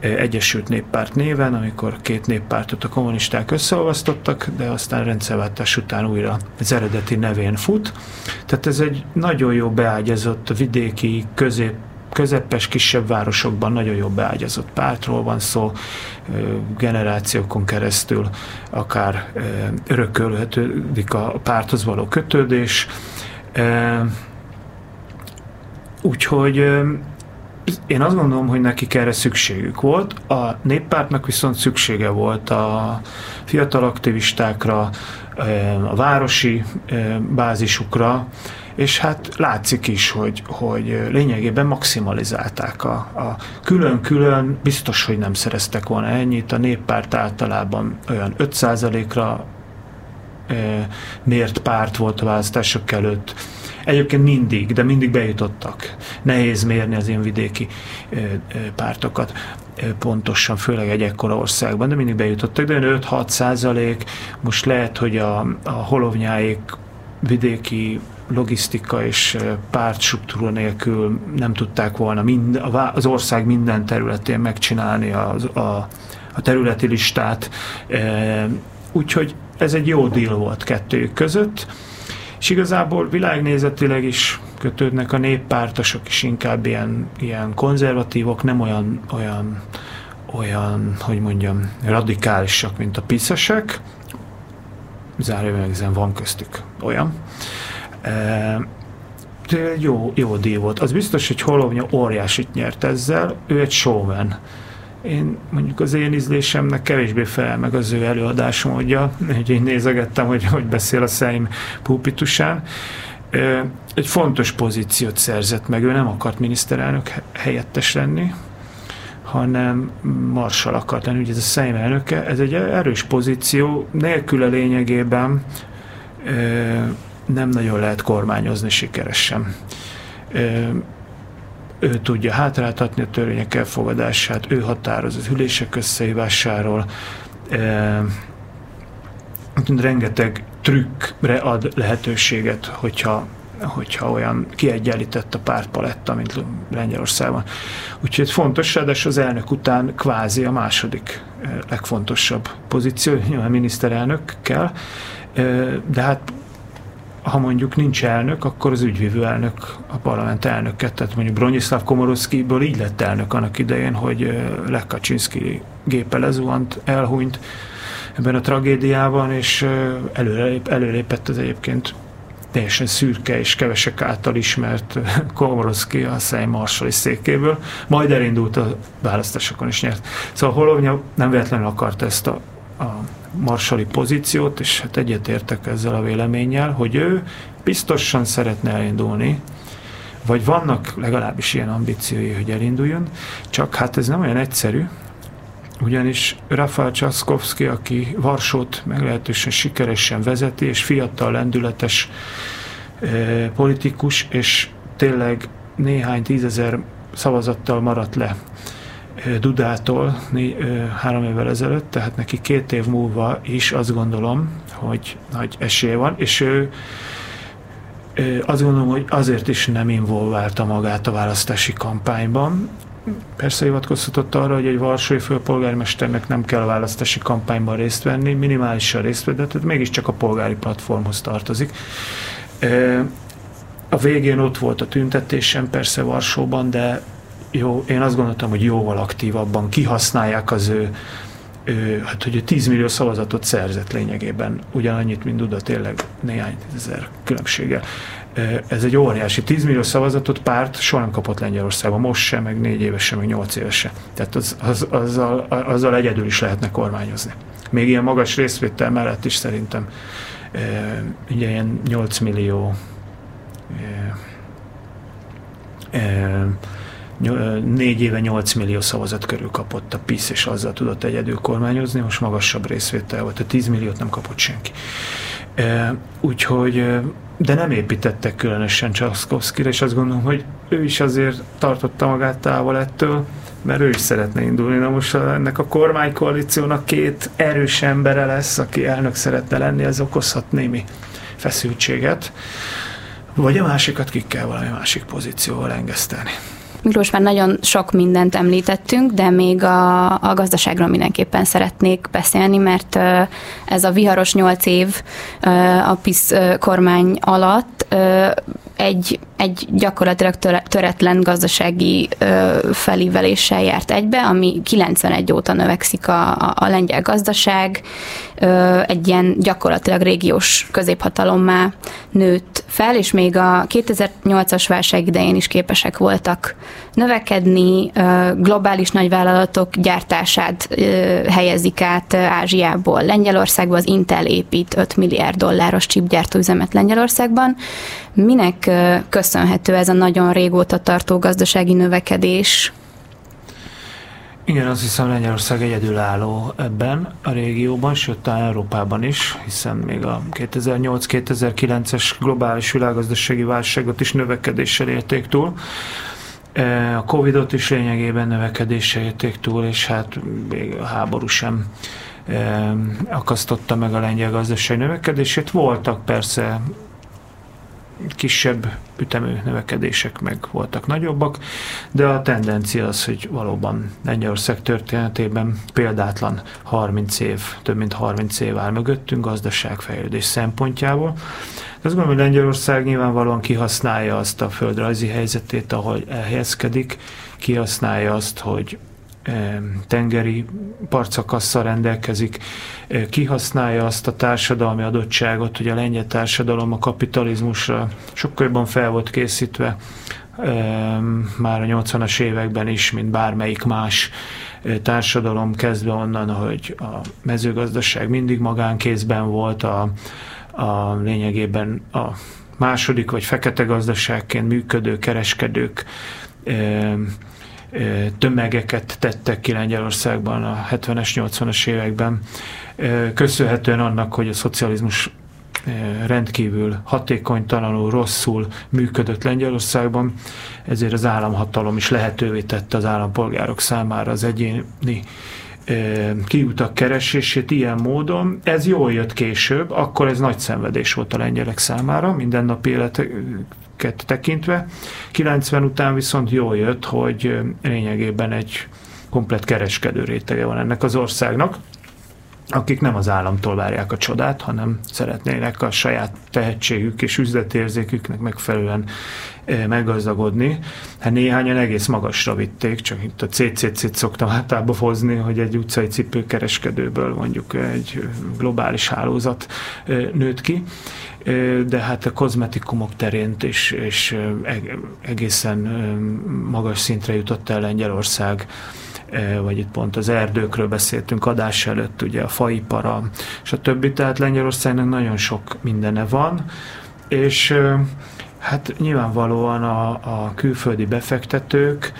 Egyesült Néppárt néven, amikor két néppártot a kommunisták összeolvasztottak, de aztán rendszerváltás után újra az eredeti nevén fut. Tehát ez egy nagyon jó beágyazott vidéki, közép közepes, kisebb városokban nagyon jó beágyazott pártról van szó, generációkon keresztül akár örökölhetődik a párthoz való kötődés. Úgyhogy én azt gondolom, hogy nekik erre szükségük volt. A néppártnak viszont szüksége volt a fiatal aktivistákra, a városi bázisukra, és hát látszik is, hogy, hogy lényegében maximalizálták a, a külön-külön, biztos, hogy nem szereztek volna ennyit, a néppárt általában olyan 5%-ra mért párt volt a választások előtt, Egyébként mindig, de mindig bejutottak. Nehéz mérni az ilyen vidéki pártokat pontosan, főleg egy ekkora országban, de mindig bejutottak, de 5-6 százalék, most lehet, hogy a, a holovnyáik vidéki logisztika és pártstruktúra nélkül nem tudták volna mind, az ország minden területén megcsinálni a, a, a területi listát. Úgyhogy ez egy jó deal volt kettőjük között, és igazából világnézetileg is kötődnek a néppártosok is inkább ilyen, ilyen konzervatívok, nem olyan, olyan, olyan, hogy mondjam, radikálisak, mint a piszesek. Zárójelben van köztük olyan. De jó, jó díj volt. Az biztos, hogy Holovnya óriásit nyert ezzel, ő egy showman. Én mondjuk az én ízlésemnek kevésbé felel meg az ő előadásmódja, hogy én nézegettem, hogy hogy beszél a Szeim pulpitusán. Egy fontos pozíciót szerzett meg, ő nem akart miniszterelnök helyettes lenni, hanem marsal akart lenni, ugye ez a Szeim elnöke, ez egy erős pozíció, nélküle lényegében nem nagyon lehet kormányozni sikeresen. Ő tudja hátráltatni a törvények elfogadását, ő határoz az ülések összehívásáról, rengeteg trükkre ad lehetőséget, hogyha hogyha olyan kiegyenlített a pártpaletta, mint Lengyelországban. Úgyhogy fontos, de az elnök után kvázi a második legfontosabb pozíció, nyilván miniszterelnök kell, de hát mondjuk nincs elnök, akkor az ügyvívő elnök, a parlament elnöke, tehát mondjuk Bronislav Komorowskiből így lett elnök annak idején, hogy Lech Kaczynski gépe lezuhant, elhunyt ebben a tragédiában, és előrelép, előlépett az egyébként teljesen szürke és kevesek által ismert Komorowski a Szej Marsali székéből, majd elindult a választásokon is nyert. Szóval Holovnya nem véletlenül akart ezt a, a marsali pozíciót, és hát egyetértek ezzel a véleménnyel, hogy ő biztosan szeretne elindulni, vagy vannak legalábbis ilyen ambíciói, hogy elinduljon, csak hát ez nem olyan egyszerű, ugyanis Rafael Csaszkowski, aki Varsót meglehetősen sikeresen vezeti, és fiatal, lendületes eh, politikus, és tényleg néhány tízezer szavazattal maradt le Dudától három évvel ezelőtt, tehát neki két év múlva is azt gondolom, hogy nagy esélye van, és ő azt gondolom, hogy azért is nem involválta magát a választási kampányban, persze hivatkozhatott arra, hogy egy varsói főpolgármesternek nem kell a választási kampányban részt venni, minimálisan részt venni, tehát mégiscsak a polgári platformhoz tartozik. A végén ott volt a tüntetésem persze Varsóban, de jó, én azt gondoltam, hogy jóval aktívabban kihasználják az ő, ő hát hogy 10 millió szavazatot szerzett lényegében, ugyanannyit, mint Duda, tényleg néhány ezer különbséggel. Ez egy óriási 10 millió szavazatot párt soha nem kapott Lengyelországban, most sem, meg négy éves sem, meg nyolc éves sem. Tehát az, az, azzal, azzal egyedül is lehetne kormányozni. Még ilyen magas részvétel mellett is szerintem ugye ilyen 8 millió négy éve 8 millió szavazat körül kapott a PISZ, és azzal tudott egyedül kormányozni, most magasabb részvétel volt, a 10 milliót nem kapott senki. Úgyhogy, de nem építettek különösen Csaszkowskira, és azt gondolom, hogy ő is azért tartotta magát távol ettől, mert ő is szeretne indulni. Na most ennek a kormánykoalíciónak két erős embere lesz, aki elnök szeretne lenni, ez okozhat némi feszültséget. Vagy a másikat ki kell valami másik pozícióval engesztelni. Miklós, már nagyon sok mindent említettünk, de még a, a gazdaságról mindenképpen szeretnék beszélni, mert ez a viharos nyolc év a PISZ kormány alatt egy, egy gyakorlatilag töretlen gazdasági felíveléssel járt egybe, ami 91 óta növekszik a, a, lengyel gazdaság, egy ilyen gyakorlatilag régiós középhatalommá nőtt fel, és még a 2008-as válság idején is képesek voltak növekedni, globális nagyvállalatok gyártását helyezik át Ázsiából Lengyelországba, az Intel épít 5 milliárd dolláros csipgyártóüzemet Lengyelországban. Minek köszönhető ez a nagyon régóta tartó gazdasági növekedés? Igen, azt hiszem Lengyelország egyedülálló ebben a régióban, sőt talán Európában is, hiszen még a 2008-2009-es globális világgazdasági válságot is növekedéssel érték túl. A Covid-ot is lényegében növekedéssel érték túl, és hát még a háború sem akasztotta meg a lengyel gazdaság növekedését. Voltak persze kisebb ütemű növekedések meg voltak nagyobbak, de a tendencia az, hogy valóban Lengyelország történetében példátlan 30 év, több mint 30 év áll mögöttünk gazdaságfejlődés szempontjából. De azt gondolom, hogy Lengyelország nyilvánvalóan kihasználja azt a földrajzi helyzetét, ahol elhelyezkedik, kihasználja azt, hogy tengeri partszakasszal rendelkezik, kihasználja azt a társadalmi adottságot, hogy a lengyel társadalom a kapitalizmusra sokkal jobban fel volt készítve, már a 80-as években is, mint bármelyik más társadalom, kezdve onnan, hogy a mezőgazdaság mindig magánkézben volt, a, a lényegében a második vagy fekete gazdaságként működő kereskedők tömegeket tettek ki Lengyelországban a 70-es, 80-as években, köszönhetően annak, hogy a szocializmus rendkívül hatékonytalanul, rosszul működött Lengyelországban, ezért az államhatalom is lehetővé tette az állampolgárok számára az egyéni kiutak keresését ilyen módon. Ez jól jött később, akkor ez nagy szenvedés volt a lengyelek számára, mindennapi életeket tekintve. 90 után viszont jól jött, hogy lényegében egy komplet kereskedő rétege van ennek az országnak akik nem az államtól várják a csodát, hanem szeretnének a saját tehetségük és üzletérzéküknek megfelelően meggazdagodni. Hát néhányan egész magasra vitték, csak itt a CCC-t szoktam általában hozni, hogy egy utcai cipőkereskedőből mondjuk egy globális hálózat nőtt ki, de hát a kozmetikumok terén és, és egészen magas szintre jutott el Lengyelország. Vagy itt pont az erdőkről beszéltünk adás előtt, ugye a faipara, és a többi, tehát Lengyelországnak nagyon sok mindene van, és hát nyilvánvalóan a, a külföldi befektetők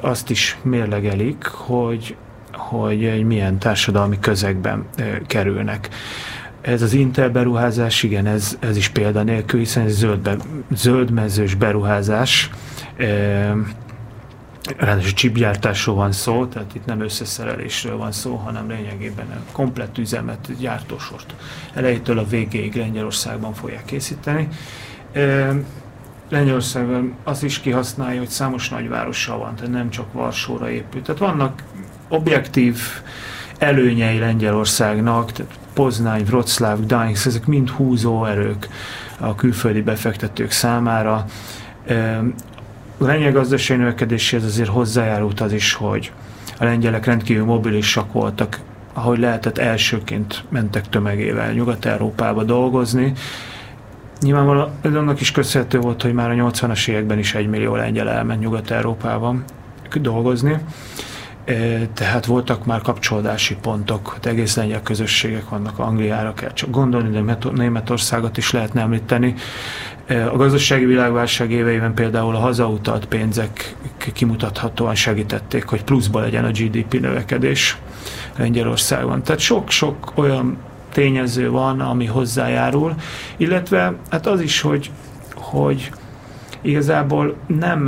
azt is mérlegelik, hogy, hogy egy milyen társadalmi közegben kerülnek. Ez az Intel beruházás, igen, ez, ez is példanélkül, hiszen ez zöld zöldmezős beruházás, Ráadásul csipgyártásról van szó, tehát itt nem összeszerelésről van szó, hanem lényegében a komplett üzemet, gyártósort elejétől a végéig Lengyelországban fogják készíteni. Lengyelországban az is kihasználja, hogy számos nagyvárossal van, tehát nem csak Varsóra épült. Tehát vannak objektív előnyei Lengyelországnak, tehát Poznány, Wroclaw, Gdańsk, ezek mind húzó erők a külföldi befektetők számára. A lengyel gazdasági növekedéséhez azért hozzájárult az is, hogy a lengyelek rendkívül mobilisak voltak, ahogy lehetett elsőként mentek tömegével Nyugat-Európába dolgozni. Nyilvánvalóan annak is köszönhető volt, hogy már a 80-as években is egy millió lengyel elment Nyugat-Európában dolgozni tehát voltak már kapcsolódási pontok, de egész lengyel közösségek vannak, Angliára kell csak gondolni, de Németországot is lehetne említeni. A gazdasági világválság éveiben például a hazautalt pénzek kimutathatóan segítették, hogy pluszba legyen a GDP növekedés Lengyelországban. Tehát sok-sok olyan tényező van, ami hozzájárul, illetve hát az is, hogy, hogy igazából nem,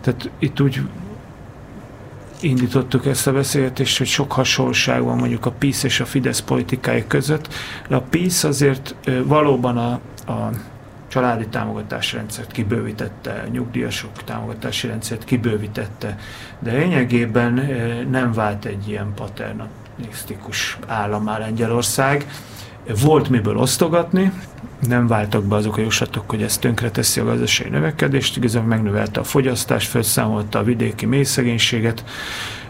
tehát itt úgy indítottuk ezt a beszélgetést, hogy sok hasonlóság van mondjuk a PISZ és a Fidesz politikai között. A PISZ azért valóban a, a családi támogatási rendszert kibővítette, nyugdíjasok támogatási rendszert kibővítette, de lényegében nem vált egy ilyen paternisztikus állammá Lengyelország. Volt miből osztogatni, nem váltak be azok a jóslatok, hogy ez tönkreteszi a gazdasági növekedést, igazából megnövelte a fogyasztást, felszámolta a vidéki mélyszegénységet.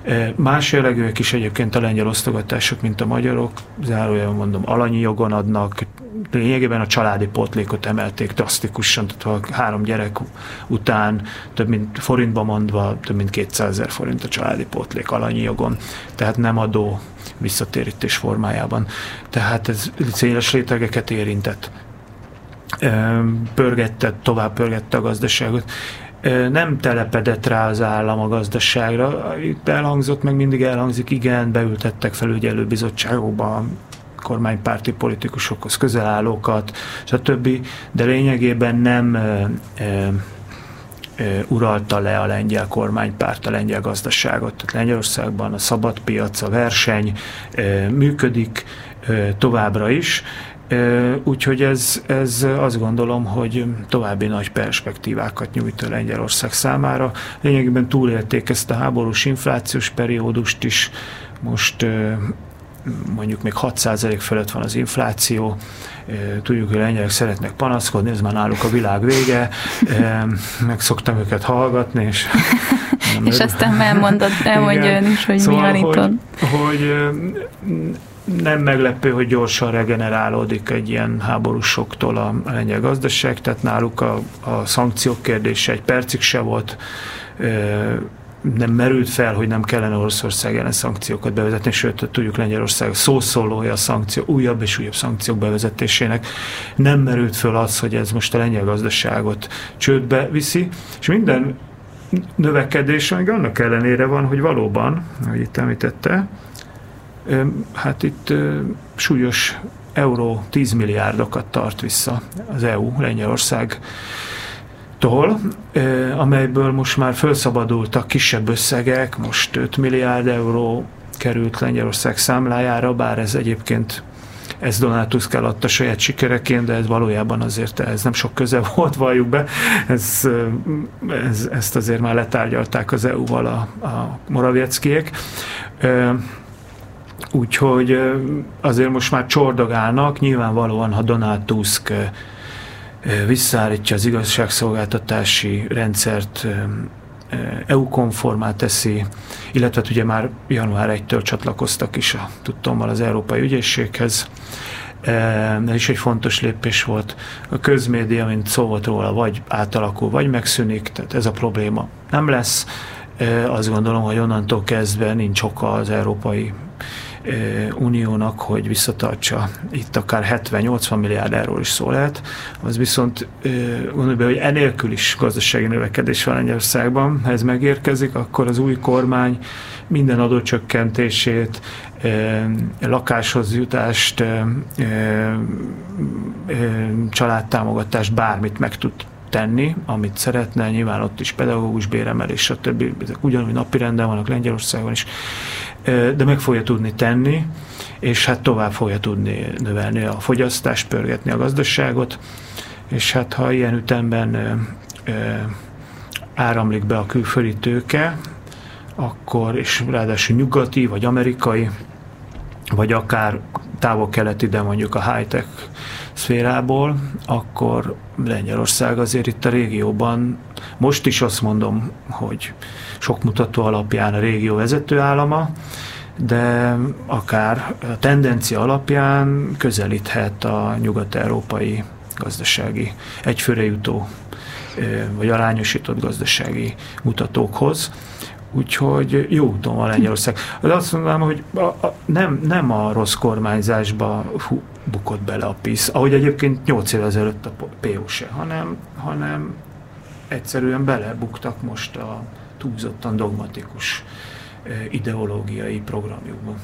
E, más jellegűek is egyébként a lengyel osztogatások, mint a magyarok, zárójelben mondom, alanyi jogon adnak, lényegében a családi pótlékot emelték drasztikusan, tehát a három gyerek után több mint forintba mondva, több mint 200 ezer forint a családi pótlék alanyi jogon, tehát nem adó visszatérítés formájában. Tehát ez céles rétegeket érintett pörgette, tovább pörgette a gazdaságot. Nem telepedett rá az állam a gazdaságra. Itt elhangzott, meg mindig elhangzik, igen, beültettek felügyelő bizottságokba kormánypárti politikusokhoz közel állókat, stb. De lényegében nem e, e, uralta le a lengyel kormánypárt a lengyel gazdaságot. Tehát Lengyelországban a szabad piac, a verseny e, működik e, továbbra is, Úgyhogy ez, ez azt gondolom, hogy további nagy perspektívákat nyújt a Lengyelország számára. Lényegében túlélték ezt a háborús inflációs periódust is, most mondjuk még 6% fölött van az infláció, tudjuk, hogy a lengyelek szeretnek panaszkodni, ez már náluk a világ vége, meg szoktam őket hallgatni, és... [LAUGHS] és aztán elmondod, elmondja ön is, hogy szóval, mi van hogy, itt. Hogy nem meglepő, hogy gyorsan regenerálódik egy ilyen háborúsoktól a lengyel gazdaság, tehát náluk a, a szankciók kérdése egy percig se volt, nem merült fel, hogy nem kellene Oroszország ellen szankciókat bevezetni, sőt, tudjuk Lengyelország szószólója a szankció, újabb és újabb szankciók bevezetésének. Nem merült fel az, hogy ez most a lengyel gazdaságot csődbe viszi, és minden növekedés, még annak ellenére van, hogy valóban, ahogy itt említette, hát itt súlyos euró 10 milliárdokat tart vissza az EU, Lengyelország tól, amelyből most már felszabadultak kisebb összegek, most 5 milliárd euró került Lengyelország számlájára, bár ez egyébként ez Donald Tusk eladta saját sikereként, de ez valójában azért ez nem sok köze [LAUGHS] volt, valljuk be. Ez, ez, ezt azért már letárgyalták az EU-val a, a Moravieckiek. Úgyhogy azért most már csordogálnak, nyilvánvalóan, ha Donald Tusk visszaállítja az igazságszolgáltatási rendszert, EU-konformá teszi, illetve hát ugye már január 1-től csatlakoztak is a tudtommal az Európai Ügyészséghez. Ez is egy fontos lépés volt. A közmédia, mint szó volt róla, vagy átalakul, vagy megszűnik, tehát ez a probléma nem lesz. Azt gondolom, hogy onnantól kezdve nincs oka az Európai Uniónak, hogy visszatartsa. Itt akár 70-80 milliárd euróról is szó lehet, az viszont gondolj be, hogy enélkül is gazdasági növekedés van Lengyelországban, ha ez megérkezik, akkor az új kormány minden adócsökkentését, lakáshoz jutást, családtámogatást, bármit meg tud tenni, amit szeretne, nyilván ott is pedagógus béremelés, stb. Ezek ugyanúgy napi renden vannak Lengyelországban is de meg fogja tudni tenni, és hát tovább fogja tudni növelni a fogyasztást, pörgetni a gazdaságot, és hát ha ilyen ütemben áramlik be a külföldi tőke, akkor, és ráadásul nyugati, vagy amerikai, vagy akár távol-keleti, de mondjuk a high-tech szférából, akkor Lengyelország azért itt a régióban, most is azt mondom, hogy sok mutató alapján a régió vezetőállama, de akár a tendencia alapján közelíthet a nyugat-európai gazdasági egyfőre jutó vagy arányosított gazdasági mutatókhoz. Úgyhogy jó úton van Lengyelország. De azt mondanám, hogy a, a, nem, nem a rossz kormányzásba hú, bukott bele a PISZ, ahogy egyébként 8 évvel ezelőtt a PO se, hanem, hanem egyszerűen belebuktak most a túlzottan dogmatikus ideológiai programjukban.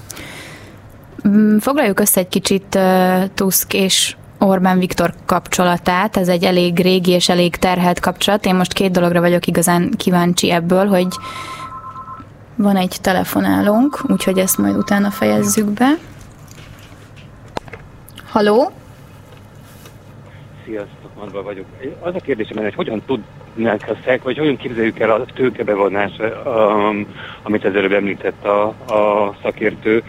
Mm, foglaljuk össze egy kicsit Tusk és Orbán Viktor kapcsolatát. Ez egy elég régi és elég terhelt kapcsolat. Én most két dologra vagyok igazán kíváncsi ebből, hogy van egy telefonálónk, úgyhogy ezt majd utána fejezzük be. Haló? Sziasztok, Marva vagyok. Az a kérdésem, hogy hogyan tudnánk a szek, vagy hogyan képzeljük el a tőkebevonás, um, amit az előbb említett a, a szakértő,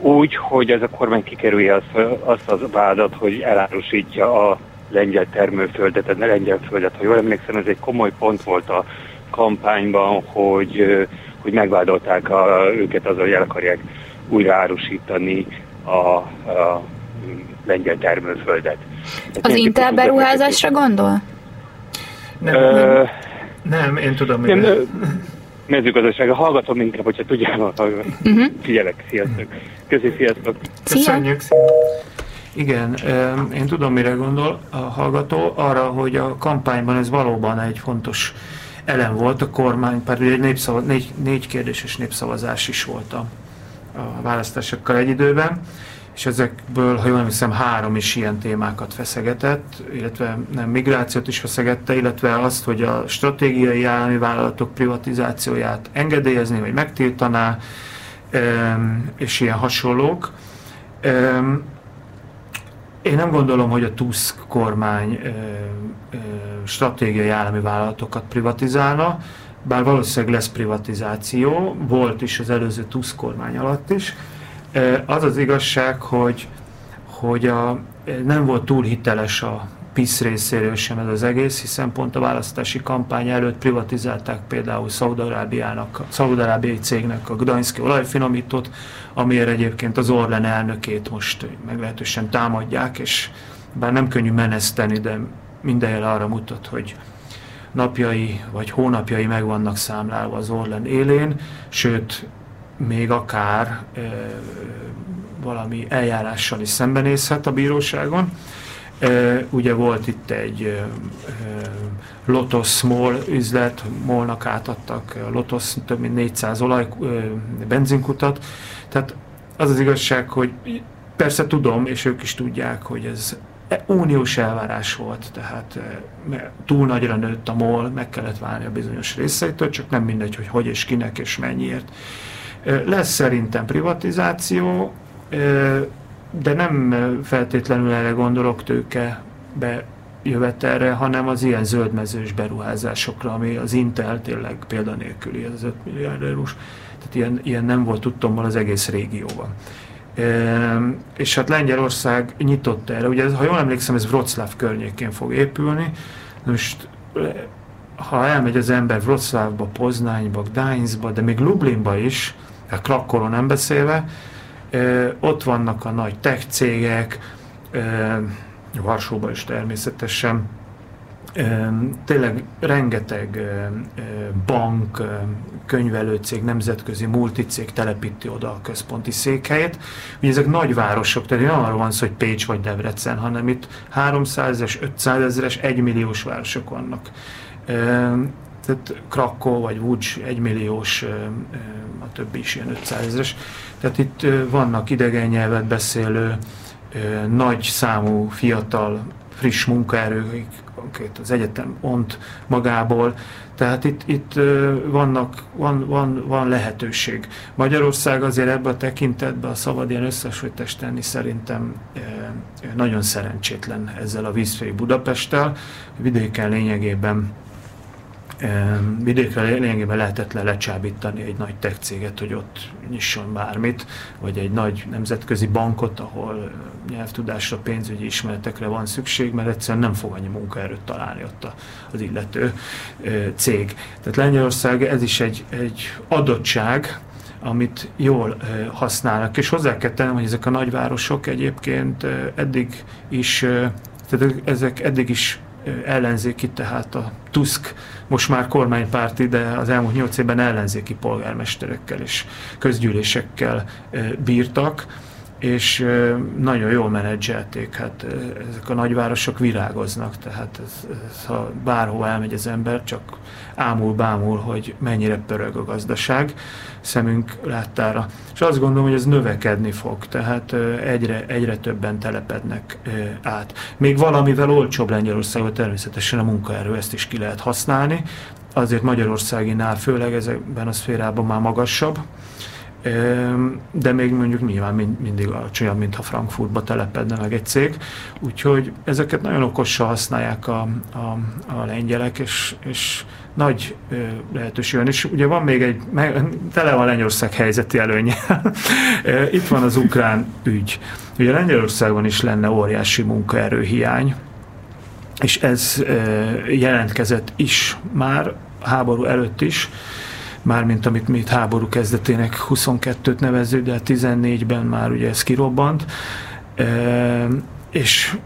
úgy, hogy ez a kormány kikerülje azt, azt az vádat, hogy elárusítja a lengyel termőföldet, a lengyel földet. Ha jól emlékszem, ez egy komoly pont volt a kampányban, hogy, hogy megvádolták a, őket azzal, hogy el akarják újra árusítani a, a lengyel termőföldet. Ez az Intel beruházásra gondol? Nem, Ö, nem, nem, én tudom, hogy nem, mezőgazdasága. Hallgatom inkább, hogyha tudjál, uh-huh. figyelek. Sziasztok. Köszi, sziasztok. Köszönjük. Igen, én tudom, mire gondol a hallgató, arra, hogy a kampányban ez valóban egy fontos elem volt a kormány, pedig egy népszava, négy, négy kérdéses népszavazás is volt a, a választásokkal egy időben és ezekből, ha jól hiszem, három is ilyen témákat feszegetett, illetve nem migrációt is feszegette, illetve azt, hogy a stratégiai állami vállalatok privatizációját engedélyezni, vagy megtiltaná, és ilyen hasonlók. Én nem gondolom, hogy a Tusk kormány stratégiai állami vállalatokat privatizálna, bár valószínűleg lesz privatizáció, volt is az előző Tusk kormány alatt is, az az igazság, hogy, hogy a, nem volt túl hiteles a PISZ részéről sem ez az egész, hiszen pont a választási kampány előtt privatizálták például Szaudarábiának, Szaudarábiai cégnek a Gdański olajfinomítót, amiért egyébként az Orlen elnökét most meglehetősen támadják, és bár nem könnyű meneszteni, de minden jel arra mutat, hogy napjai vagy hónapjai meg vannak számlálva az Orlen élén, sőt még akár e, valami eljárással is szembenézhet a bíróságon. E, ugye volt itt egy e, Lotus Small üzlet, Molnak átadtak Lotus több mint 400 olaj benzinkutat, tehát az az igazság, hogy persze tudom, és ők is tudják, hogy ez uniós elvárás volt, tehát túl nagyra nőtt a MOL, meg kellett válni a bizonyos részeitől, csak nem mindegy, hogy hogy és kinek és mennyiért. Lesz szerintem privatizáció, de nem feltétlenül erre gondolok tőke be jövetelre, hanem az ilyen zöldmezős beruházásokra, ami az Intel tényleg példanélküli, az 5 milliárd eurós. Tehát ilyen, ilyen nem volt tudtommal az egész régióban. E, és hát Lengyelország nyitott erre. Ugye, ha jól emlékszem, ez Wroclaw környékén fog épülni. Most ha elmegy az ember Wroclawba, Poznányba, Gdańskba, de még Lublinba is, a Krakkoron nem beszélve, ott vannak a nagy tech cégek, Varsóban is természetesen, tényleg rengeteg bank, könyvelőcég, nemzetközi multicég telepíti oda a központi székhelyét. Ugye ezek nagyvárosok, tehát nem arról van szó, hogy Pécs vagy Debrecen, hanem itt 300 es 500 ezeres, 1 milliós városok vannak tehát Krakó vagy Vucs egymilliós, a többi is ilyen 500 ezeres. Tehát itt vannak idegen nyelvet beszélő, nagy számú fiatal, friss munkaerő, az egyetem ont magából, tehát itt, itt vannak, van, van, van lehetőség. Magyarország azért ebben a tekintetben a szabad ilyen összesültes tenni szerintem nagyon szerencsétlen ezzel a vízfély Budapesttel. Vidéken lényegében vidékre lényegében lehetetlen lecsábítani egy nagy tech céget, hogy ott nyisson bármit, vagy egy nagy nemzetközi bankot, ahol nyelvtudásra, pénzügyi ismeretekre van szükség, mert egyszerűen nem fog annyi munkaerőt találni ott az illető cég. Tehát Lengyelország ez is egy, egy adottság, amit jól használnak. És hozzá kell tennem, hogy ezek a nagyvárosok egyébként eddig is, tehát ezek eddig is ellenzéki, tehát a Tusk most már kormánypárti, de az elmúlt nyolc évben ellenzéki polgármesterekkel és közgyűlésekkel bírtak, és nagyon jól menedzselték. Hát ezek a nagyvárosok virágoznak, tehát ez, ez, ha bárhol elmegy az ember, csak ámul-bámul, hogy mennyire pörög a gazdaság szemünk láttára. És azt gondolom, hogy ez növekedni fog, tehát egyre, egyre többen telepednek át. Még valamivel olcsóbb Lengyelországban természetesen a munkaerő, ezt is ki lehet használni, azért Magyarországinál főleg ezekben a szférában már magasabb, de még mondjuk nyilván mindig alacsonyabb, mint ha Frankfurtba telepedne meg egy cég. Úgyhogy ezeket nagyon okosan használják a, a, a lengyelek, és, és nagy lehetőség van. És ugye van még egy, tele van Lengyelország helyzeti előnye. [LAUGHS] Itt van az ukrán ügy. Ugye Lengyelországban is lenne óriási munkaerőhiány, és ez jelentkezett is már háború előtt is, mármint amit mi itt háború kezdetének 22-t nevező, de 14-ben már ugye ez kirobbant, és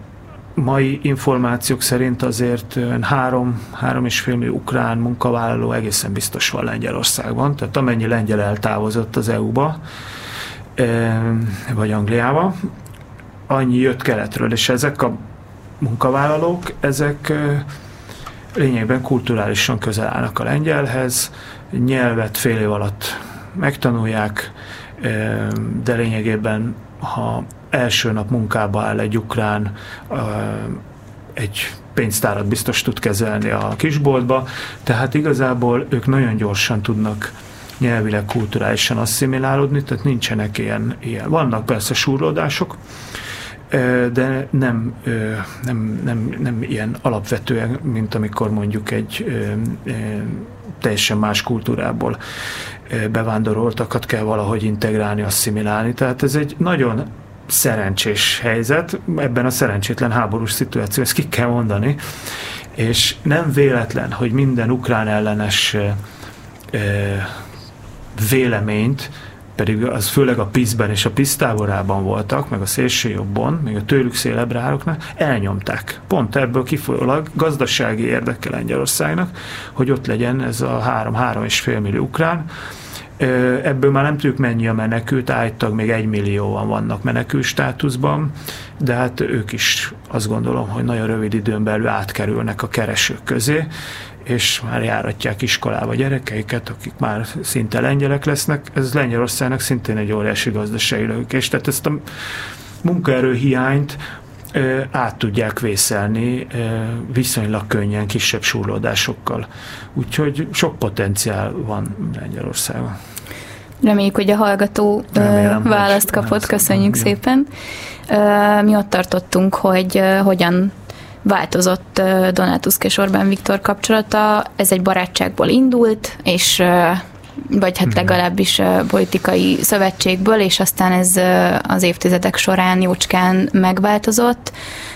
mai információk szerint azért három, három és fél millió ukrán munkavállaló egészen biztos van Lengyelországban, tehát amennyi lengyel eltávozott az EU-ba, vagy Angliába, annyi jött keletről, és ezek a munkavállalók, ezek lényegben kulturálisan közel állnak a lengyelhez, nyelvet fél év alatt megtanulják, de lényegében, ha első nap munkába áll egy ukrán, egy pénztárat biztos tud kezelni a kisboltba, tehát igazából ők nagyon gyorsan tudnak nyelvileg, kulturálisan asszimilálódni, tehát nincsenek ilyen, ilyen. Vannak persze súrlódások, de nem, nem, nem, nem ilyen alapvetően, mint amikor mondjuk egy teljesen más kultúrából bevándoroltakat kell valahogy integrálni, asszimilálni. Tehát ez egy nagyon szerencsés helyzet, ebben a szerencsétlen háborús szituáció, ezt ki kell mondani, és nem véletlen, hogy minden ukrán ellenes véleményt pedig az főleg a PISZ-ben és a PISZ táborában voltak, meg a szélsőjobbon, még a tőlük szélebb rároknak, elnyomták. Pont ebből kifolyólag gazdasági érdeke Lengyelországnak, hogy ott legyen ez a három-három és fél millió ukrán, Ebből már nem tudjuk mennyi a menekült, állítólag még egy millióan vannak menekült státuszban, de hát ők is azt gondolom, hogy nagyon rövid időn belül átkerülnek a keresők közé, és már járatják iskolába gyerekeiket, akik már szinte lengyelek lesznek. Ez Lengyelországnak szintén egy óriási gazdasági és tehát ezt a munkaerőhiányt át tudják vészelni viszonylag könnyen, kisebb súrlódásokkal. Úgyhogy sok potenciál van Lengyelországban. Reméljük, hogy a hallgató Remélem, választ kapott, köszönjük nem, szépen. Mi ott tartottunk, hogy hogyan változott Donald Tusk és Orbán Viktor kapcsolata. Ez egy barátságból indult, és vagy hát mhm. legalábbis politikai szövetségből, és aztán ez az évtizedek során jócskán megváltozott.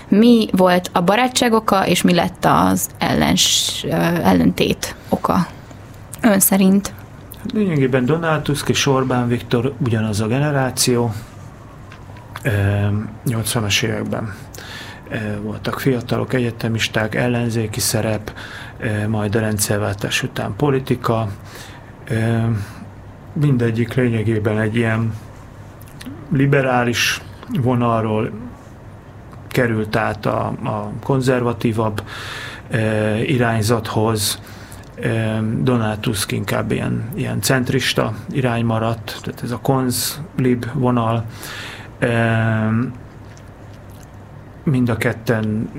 Mi volt a barátság oka, és mi lett az ellens, ellentét oka ön szerint? Lényegében Donald Tusk és Orbán Viktor ugyanaz a generáció, 80-as években voltak fiatalok, egyetemisták, ellenzéki szerep, majd a rendszerváltás után politika. Mindegyik lényegében egy ilyen liberális vonalról került át a, a konzervatívabb irányzathoz, Donald Tusk inkább ilyen, ilyen centrista irány maradt, tehát ez a konz-lib vonal. Mind a ketten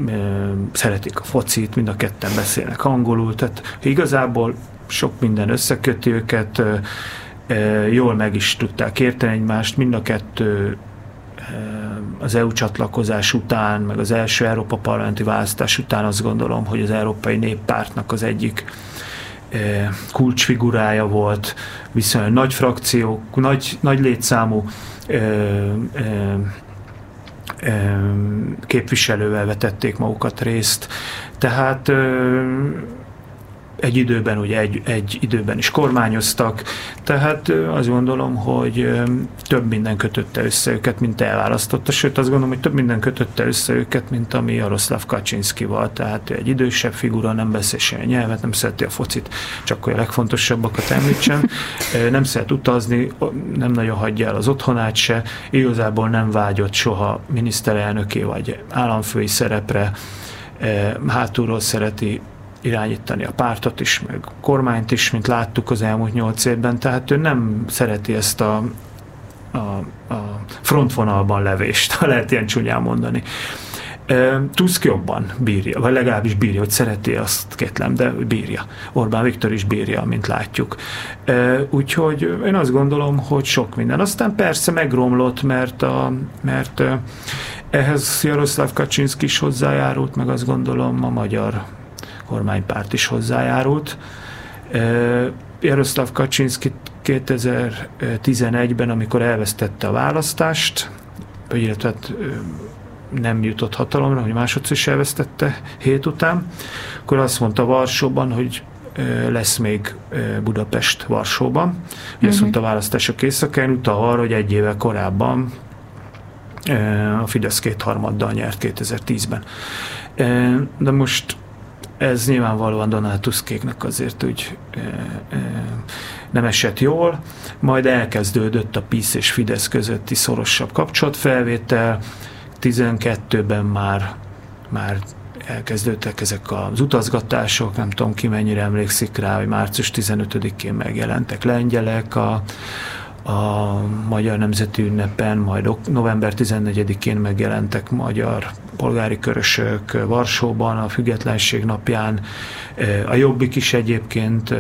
szeretik a focit, mind a ketten beszélnek angolul, tehát igazából sok minden összeköti őket, jól meg is tudták érteni egymást, mind a kettő az EU csatlakozás után, meg az első Európa parlamenti választás után azt gondolom, hogy az Európai Néppártnak az egyik kulcsfigurája volt, viszonylag nagy frakció, nagy, nagy létszámú képviselővel vetették magukat részt. Tehát egy időben, ugye egy, egy időben is kormányoztak, tehát azt gondolom, hogy több minden kötötte össze őket, mint elválasztotta, sőt azt gondolom, hogy több minden kötötte össze őket, mint ami Jaroszláv Kaczynszkival, tehát egy idősebb figura, nem beszél semmi nyelvet, nem szereti a focit, csak hogy a legfontosabbakat említsem, nem szeret utazni, nem nagyon hagyja el az otthonát se, igazából nem vágyott soha miniszterelnöké vagy államfői szerepre, hátulról szereti irányítani a pártot is, meg a kormányt is, mint láttuk az elmúlt nyolc évben, tehát ő nem szereti ezt a, a, a frontvonalban levést, ha lehet ilyen csúnyán mondani. Tusk jobban bírja, vagy legalábbis bírja, hogy szereti azt kétlem, de bírja. Orbán Viktor is bírja, mint látjuk. Úgyhogy én azt gondolom, hogy sok minden. Aztán persze megromlott, mert, a, mert ehhez Jaroszláv Kaczynszki is hozzájárult, meg azt gondolom a magyar kormánypárt is hozzájárult. Jaroszláv Kaczynszki 2011-ben, amikor elvesztette a választást, illetve hát nem jutott hatalomra, hogy másodszor is elvesztette hét után, akkor azt mondta Varsóban, hogy lesz még Budapest Varsóban. Uh-huh. Azt mondta a választások éjszakán, utal arra, hogy egy éve korábban a Fidesz kétharmaddal nyert 2010-ben. De most ez nyilvánvalóan Donald Tuskéknek azért úgy e, e, nem esett jól, majd elkezdődött a PISZ és Fidesz közötti szorosabb kapcsolatfelvétel, 12-ben már, már elkezdődtek ezek az utazgatások, nem tudom ki mennyire emlékszik rá, hogy március 15-én megjelentek lengyelek a, a Magyar Nemzeti Ünnepen, majd november 14-én megjelentek magyar polgári körösök Varsóban, a Függetlenség napján. A Jobbik is egyébként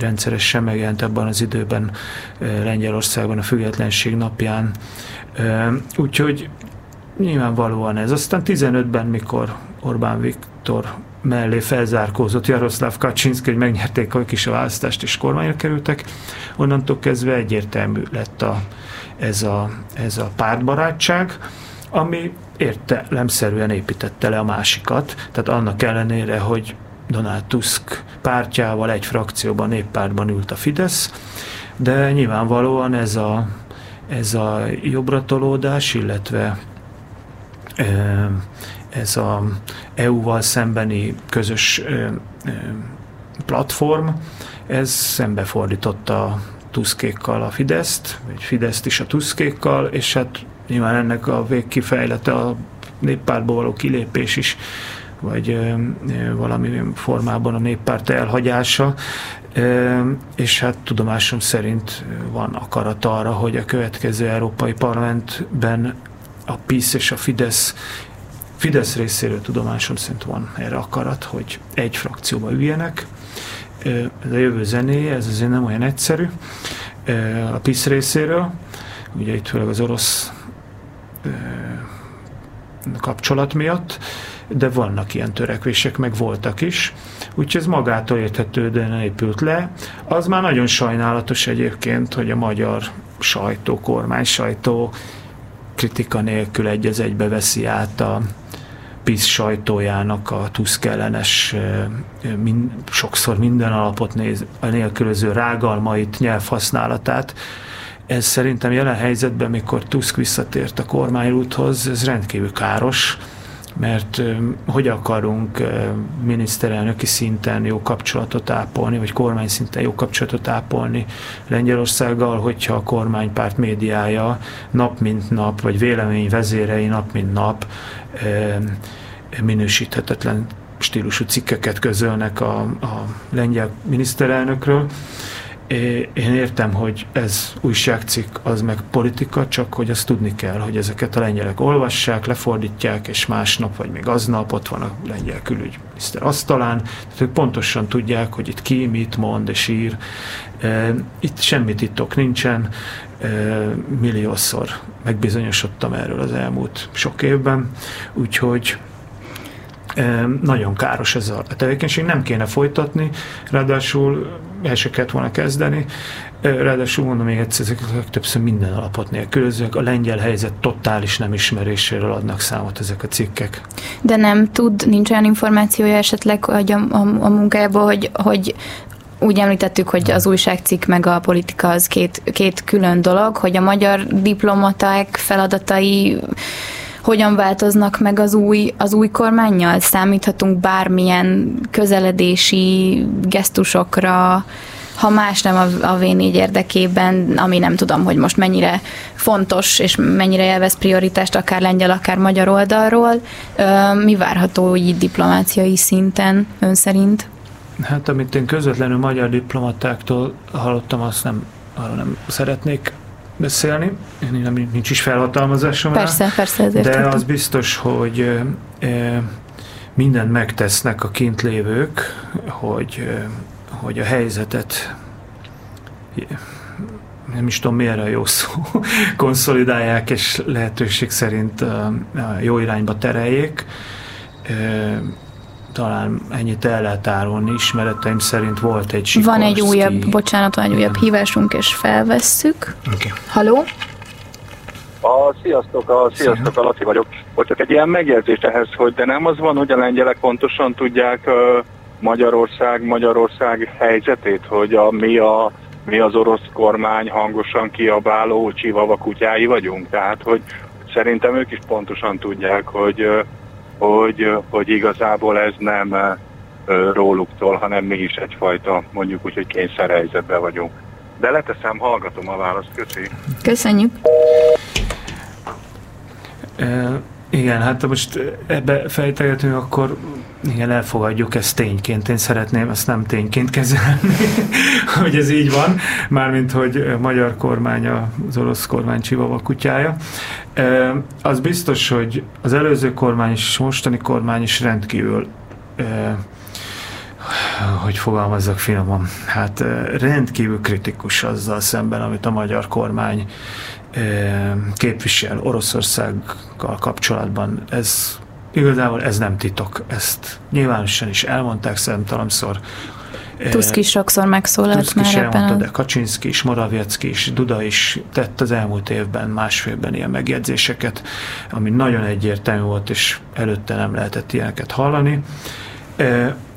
rendszeresen megjelent ebben az időben Lengyelországban a Függetlenség napján. Úgyhogy nyilvánvalóan ez. Aztán 15-ben, mikor Orbán Viktor mellé felzárkózott Jaroszláv Kaczynszki, hogy megnyerték ők is a választást, és kormányra kerültek. Onnantól kezdve egyértelmű lett a, ez, a, ez a pártbarátság, ami értelemszerűen építette le a másikat, tehát annak ellenére, hogy Donald Tusk pártjával egy frakcióban, néppártban ült a Fidesz, de nyilvánvalóan ez a, ez a jobbratolódás, illetve ez a EU-val szembeni közös platform, ez szembefordította Tuskékkal a Fideszt, vagy Fideszt is a Tuskékkal, és hát nyilván ennek a végkifejlete a néppártból való kilépés is, vagy valami formában a néppárt elhagyása, és hát tudomásom szerint van akarat arra, hogy a következő Európai Parlamentben a PISZ és a Fidesz Fidesz részéről tudomásom szerint van erre akarat, hogy egy frakcióba üljenek. Ez a jövő zené, ez azért nem olyan egyszerű. A PISZ részéről, ugye itt főleg az orosz kapcsolat miatt, de vannak ilyen törekvések, meg voltak is. Úgyhogy ez magától érthetődően épült le. Az már nagyon sajnálatos egyébként, hogy a magyar sajtó, kormány sajtó kritika nélkül egy az egybe veszi át a, PISZ sajtójának a Tusk ellenes, sokszor minden alapot néz, a nélkülöző rágalmait, nyelvhasználatát. Ez szerintem jelen helyzetben, mikor Tusk visszatért a kormányúthoz, ez rendkívül káros, mert hogy akarunk miniszterelnöki szinten jó kapcsolatot ápolni, vagy kormány szinten jó kapcsolatot ápolni Lengyelországgal, hogyha a kormánypárt médiája nap mint nap, vagy vélemény vezérei nap mint nap minősíthetetlen stílusú cikkeket közölnek a, a lengyel miniszterelnökről. Én értem, hogy ez újságcikk, az meg politika, csak hogy azt tudni kell, hogy ezeket a lengyelek olvassák, lefordítják, és másnap, vagy még aznap ott van a lengyel külügyminiszter asztalán, tehát ők pontosan tudják, hogy itt ki mit mond és ír. Itt semmi titok nincsen, milliószor megbizonyosodtam erről az elmúlt sok évben, úgyhogy nagyon káros ez a tevékenység, nem kéne folytatni, ráadásul el se kellett volna kezdeni, Ráadásul mondom még egyszer, ezek legtöbbször minden alapot nélkülözőek. A lengyel helyzet totális nem ismeréséről adnak számot ezek a cikkek. De nem tud, nincs olyan információja esetleg hogy a, a, a munkájából, hogy, hogy úgy említettük, hogy az újságcikk meg a politika az két, két külön dolog, hogy a magyar diplomaták feladatai hogyan változnak meg az új, az új kormányjal? Számíthatunk bármilyen közeledési gesztusokra, ha más nem a, a V4 érdekében, ami nem tudom, hogy most mennyire fontos, és mennyire élvez prioritást akár lengyel, akár magyar oldalról. Mi várható így diplomáciai szinten ön szerint? Hát amit én közvetlenül magyar diplomatáktól hallottam, azt nem, arra nem szeretnék beszélni, nem, nincs is felhatalmazásom Persze, rá, persze, ezért De az biztos, hogy e, mindent megtesznek a kint lévők, hogy, e, hogy a helyzetet nem is tudom miért a jó szó, [LAUGHS] konszolidálják és lehetőség szerint jó irányba tereljék talán ennyit el lehet árulni. Ismereteim szerint volt egy Sikorszki... Van egy újabb, bocsánat, van egy újabb hívásunk, és felvesszük. Okay. Haló? A, sziasztok, a, sziasztok, a Laci vagyok. Volt csak egy ilyen megjegyzés ehhez, hogy de nem az van, hogy a lengyelek pontosan tudják uh, Magyarország, Magyarország helyzetét, hogy a, mi, a, mi az orosz kormány hangosan kiabáló csivava kutyái vagyunk. Tehát, hogy szerintem ők is pontosan tudják, hogy uh, hogy, hogy igazából ez nem róluktól, hanem mi is egyfajta, mondjuk úgy, hogy kényszerhelyzetben vagyunk. De leteszem, hallgatom a választ, köszi. Köszönjük. Igen, hát most ebbe fejtegetünk, akkor igen, elfogadjuk ezt tényként. Én szeretném ezt nem tényként kezelni, [LAUGHS] hogy ez így van, mármint, hogy a magyar kormány az orosz kormány csivava kutyája. Az biztos, hogy az előző kormány és mostani kormány is rendkívül hogy fogalmazzak finoman, hát rendkívül kritikus azzal szemben, amit a magyar kormány képvisel Oroszországgal kapcsolatban. Ez igazából ez nem titok. Ezt nyilvánosan is elmondták számtalanszor. Tusk is sokszor megszólalt Tusk már is ebben. Elmondta, de Kaczynszki is, Morawiecki is, Duda is tett az elmúlt évben, másfélben ilyen megjegyzéseket, ami nagyon egyértelmű volt, és előtte nem lehetett ilyeneket hallani.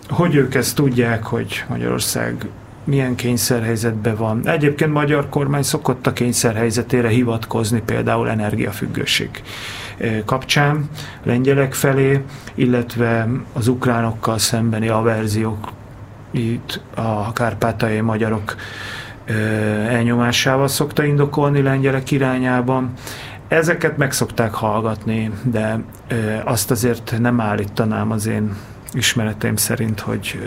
Hogy ők ezt tudják, hogy Magyarország milyen kényszerhelyzetben van. Egyébként magyar kormány szokott a kényszerhelyzetére hivatkozni, például energiafüggőség kapcsán lengyelek felé, illetve az ukránokkal szembeni averziók itt a kárpátai magyarok elnyomásával szokta indokolni lengyelek irányában. Ezeket meg szokták hallgatni, de azt azért nem állítanám az én ismereteim szerint, hogy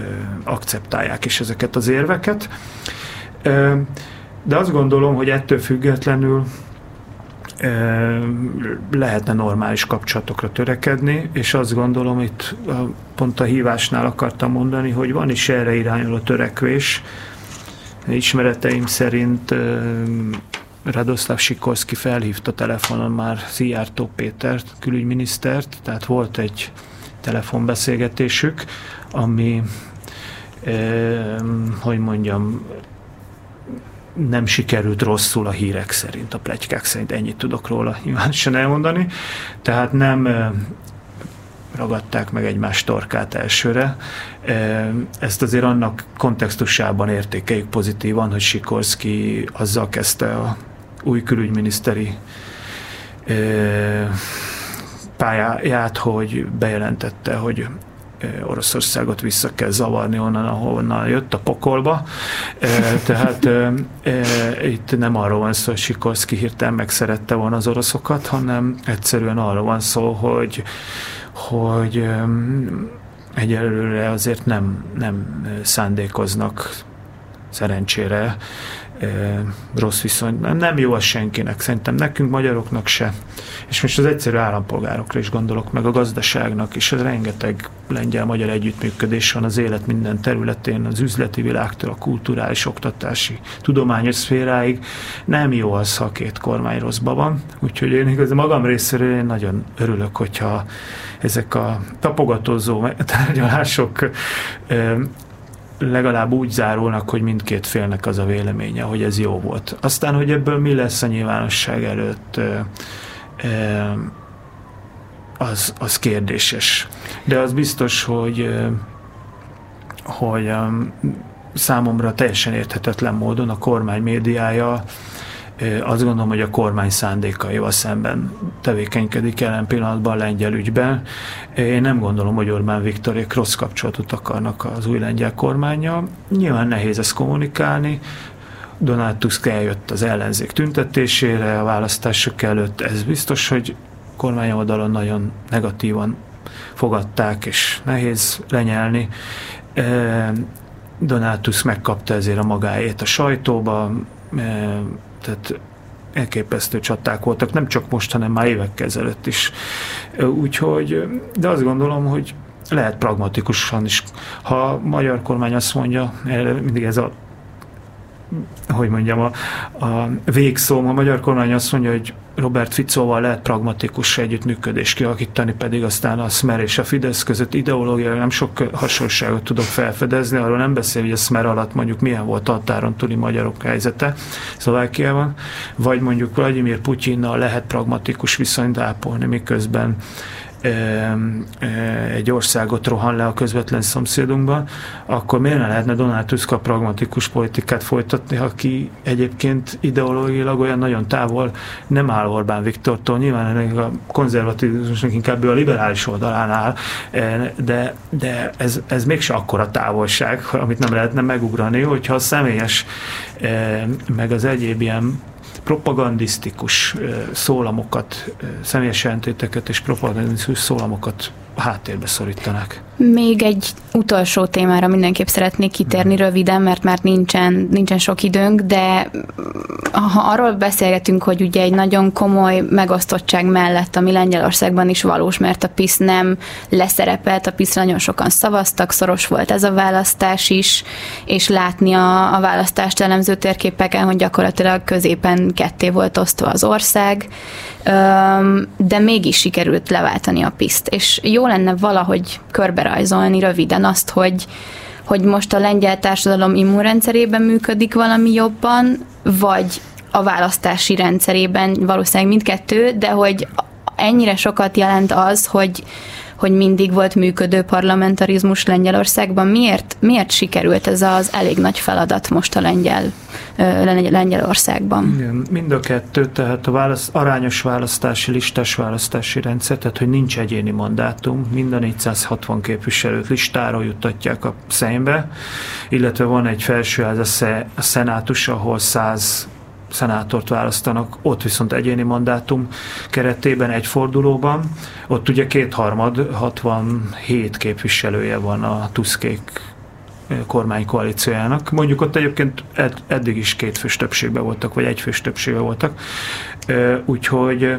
akceptálják is ezeket az érveket. De azt gondolom, hogy ettől függetlenül lehetne normális kapcsolatokra törekedni, és azt gondolom, itt pont a hívásnál akartam mondani, hogy van is erre irányuló törekvés. Ismereteim szerint Radoszláv Sikorszki felhívta telefonon már Szijjártó Pétert, külügyminisztert, tehát volt egy telefonbeszélgetésük, ami, hogy mondjam, nem sikerült rosszul a hírek szerint, a plegykák szerint, ennyit tudok róla nyilvánosan elmondani. Tehát nem ragadták meg egymás torkát elsőre. Ezt azért annak kontextusában értékeljük pozitívan, hogy Sikorszki azzal kezdte a új külügyminiszteri pályáját, hogy bejelentette, hogy Oroszországot vissza kell zavarni onnan, ahonnan jött a pokolba. Tehát itt nem arról van szó, hogy Sikorszki hirtelen megszerette volna az oroszokat, hanem egyszerűen arról van szó, hogy, hogy egyelőre azért nem, nem szándékoznak szerencsére rossz viszonyban. Nem jó az senkinek, szerintem nekünk, magyaroknak se. És most az egyszerű állampolgárokra is gondolok, meg a gazdaságnak is. Ez rengeteg lengyel-magyar együttműködés van az élet minden területén, az üzleti világtól, a kulturális, oktatási, tudományos szféráig. Nem jó az, ha két kormány rosszban van. Úgyhogy én igaz, magam részéről én nagyon örülök, hogyha ezek a tapogatózó tárgyalások legalább úgy zárulnak, hogy mindkét félnek az a véleménye, hogy ez jó volt. Aztán, hogy ebből mi lesz a nyilvánosság előtt, az, az kérdéses. De az biztos, hogy, hogy számomra teljesen érthetetlen módon a kormány médiája azt gondolom, hogy a kormány szándékaival szemben tevékenykedik jelen pillanatban a lengyel ügyben. Én nem gondolom, hogy Orbán Viktorék rossz kapcsolatot akarnak az új lengyel kormánya. Nyilván nehéz ezt kommunikálni, Donald Tusk eljött az ellenzék tüntetésére a választások előtt, ez biztos, hogy kormány oldalon nagyon negatívan fogadták, és nehéz lenyelni. Donald Tusk megkapta ezért a magáét a sajtóba, tehát elképesztő csaták voltak, nem csak most, hanem már évekkel ezelőtt is. Úgyhogy, de azt gondolom, hogy lehet pragmatikusan is. Ha a magyar kormány azt mondja, mindig ez a hogy mondjam, a, a végszó, a magyar kormány azt mondja, hogy Robert Ficóval lehet pragmatikus együttműködés kialakítani, pedig aztán a Smer és a Fidesz között ideológiai nem sok hasonlóságot tudok felfedezni, arról nem beszél, hogy a Smer alatt mondjuk milyen volt a határon túli magyarok helyzete Szlovákiában, vagy mondjuk Vladimir Putyinnal lehet pragmatikus viszonyt ápolni, miközben egy országot rohan le a közvetlen szomszédunkban, akkor miért ne lehetne Donald Tusk a pragmatikus politikát folytatni, aki egyébként ideológiailag olyan nagyon távol nem áll Orbán Viktortól, nyilván ennek a konzervatívusnak inkább ő a liberális oldalán áll, de, de ez, ez mégse akkora távolság, amit nem lehetne megugrani, hogyha a személyes meg az egyéb ilyen propagandisztikus szólamokat, személyes jelentéteket és propagandisztikus szólamokat háttérbe szorítanak. Még egy utolsó témára mindenképp szeretnék kitérni röviden, mert már nincsen, nincsen sok időnk, de ha arról beszélgetünk, hogy ugye egy nagyon komoly megosztottság mellett, ami Lengyelországban is valós, mert a PISZ nem leszerepelt, a PISZ nagyon sokan szavaztak, szoros volt ez a választás is, és látni a, a választást elemző térképeken, hogy gyakorlatilag középen ketté volt osztva az ország, de mégis sikerült leváltani a PISZ-t, és jó lenne valahogy körberajzolni röviden azt, hogy hogy most a lengyel társadalom immunrendszerében működik valami jobban, vagy a választási rendszerében valószínűleg mindkettő, de hogy ennyire sokat jelent az, hogy, hogy mindig volt működő parlamentarizmus Lengyelországban. Miért, miért sikerült ez az elég nagy feladat most a lengyel, Lengyelországban? Igen, mind a kettő, tehát a választ, arányos választási, listás választási rendszer, tehát hogy nincs egyéni mandátum, mind a 460 képviselőt listáról juttatják a szembe, illetve van egy felsőház a szenátus, ahol 100 szenátort választanak, ott viszont egyéni mandátum keretében egy fordulóban, ott ugye kétharmad, 67 képviselője van a Tuszkék kormánykoalíciójának. Mondjuk ott egyébként ed- eddig is két fős többségben voltak, vagy egy fős többségben voltak. Úgyhogy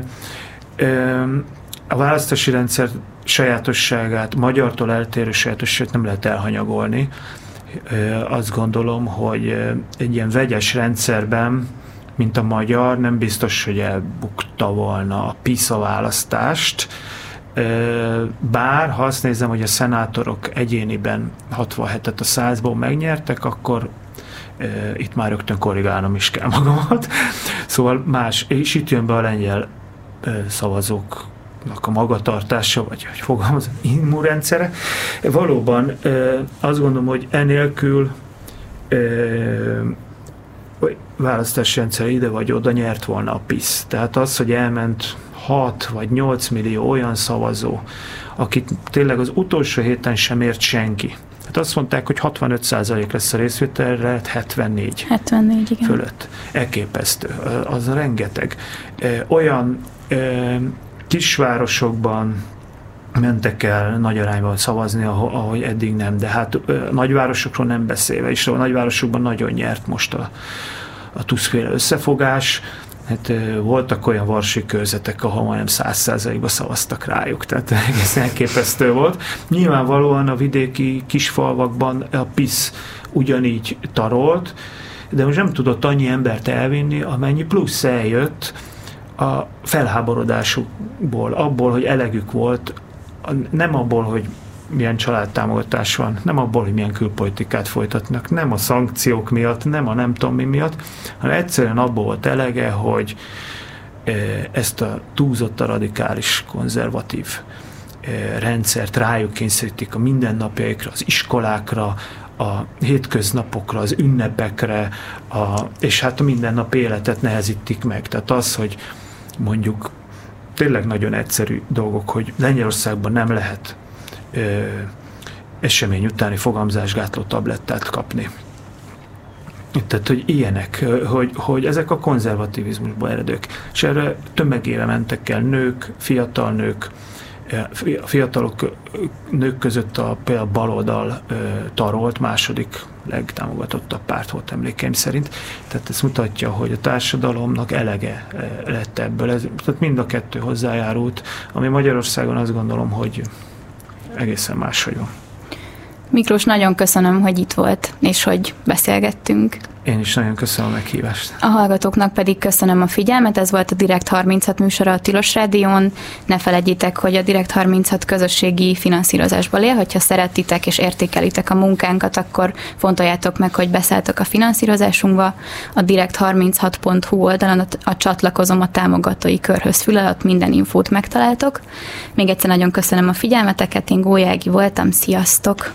a választási rendszer sajátosságát, magyartól eltérő sajátosságát nem lehet elhanyagolni. Azt gondolom, hogy egy ilyen vegyes rendszerben mint a magyar, nem biztos, hogy elbukta volna a PISA választást, bár ha azt nézem, hogy a szenátorok egyéniben 67-et a 100-ból megnyertek, akkor itt már rögtön korrigálnom is kell magamat. [LAUGHS] Szóval más, és itt jön be a lengyel szavazók a magatartása, vagy hogy fogalmazom, immunrendszere. Valóban azt gondolom, hogy enélkül választási rendszer ide vagy oda nyert volna a PISZ. Tehát az, hogy elment 6 vagy 8 millió olyan szavazó, akit tényleg az utolsó héten sem ért senki. Hát azt mondták, hogy 65% lesz a részvételre, 74, 74 igen. fölött. Elképesztő. Az rengeteg. Olyan kisvárosokban, mentek el nagy arányban szavazni, ahogy eddig nem, de hát nagyvárosokról nem beszélve, és a nagyvárosokban nagyon nyert most a, a tuszféle összefogás, Hát voltak olyan varsi körzetek, ahol majdnem száz százalékban szavaztak rájuk, tehát [LAUGHS] egész elképesztő volt. Nyilvánvalóan a vidéki kisfalvakban a PISZ ugyanígy tarolt, de most nem tudott annyi embert elvinni, amennyi plusz eljött a felháborodásukból, abból, hogy elegük volt, nem abból, hogy milyen családtámogatás van, nem abból, hogy milyen külpolitikát folytatnak, nem a szankciók miatt, nem a nem tudom mi miatt, hanem egyszerűen abból volt elege, hogy ezt a túlzott a radikális konzervatív rendszert rájuk kényszerítik a mindennapjaikra, az iskolákra, a hétköznapokra, az ünnepekre, a, és hát a mindennap életet nehezítik meg. Tehát az, hogy mondjuk tényleg nagyon egyszerű dolgok, hogy Lengyelországban nem lehet ö, esemény utáni fogamzásgátló tablettát kapni. Tehát, hogy ilyenek, hogy, hogy ezek a konzervativizmusból eredők. És erre tömegére mentek el nők, fiatal nők, a fiatalok nők között a például baloldal tarolt második legtámogatottabb párt volt emlékeim szerint. Tehát ez mutatja, hogy a társadalomnak elege lett ebből. Ez, tehát mind a kettő hozzájárult, ami Magyarországon azt gondolom, hogy egészen máshogy van. Miklós, nagyon köszönöm, hogy itt volt, és hogy beszélgettünk. Én is nagyon köszönöm a meghívást. A hallgatóknak pedig köszönöm a figyelmet, ez volt a Direkt 36 műsora a Tilos Rádión. Ne felejtjétek, hogy a Direkt 36 közösségi finanszírozásból él, hogyha szeretitek és értékelitek a munkánkat, akkor fontoljátok meg, hogy beszálltok a finanszírozásunkba. A direkt36.hu oldalon a, a csatlakozom a támogatói körhöz fül alatt minden infót megtaláltok. Még egyszer nagyon köszönöm a figyelmeteket, én Gólyági voltam, sziasztok!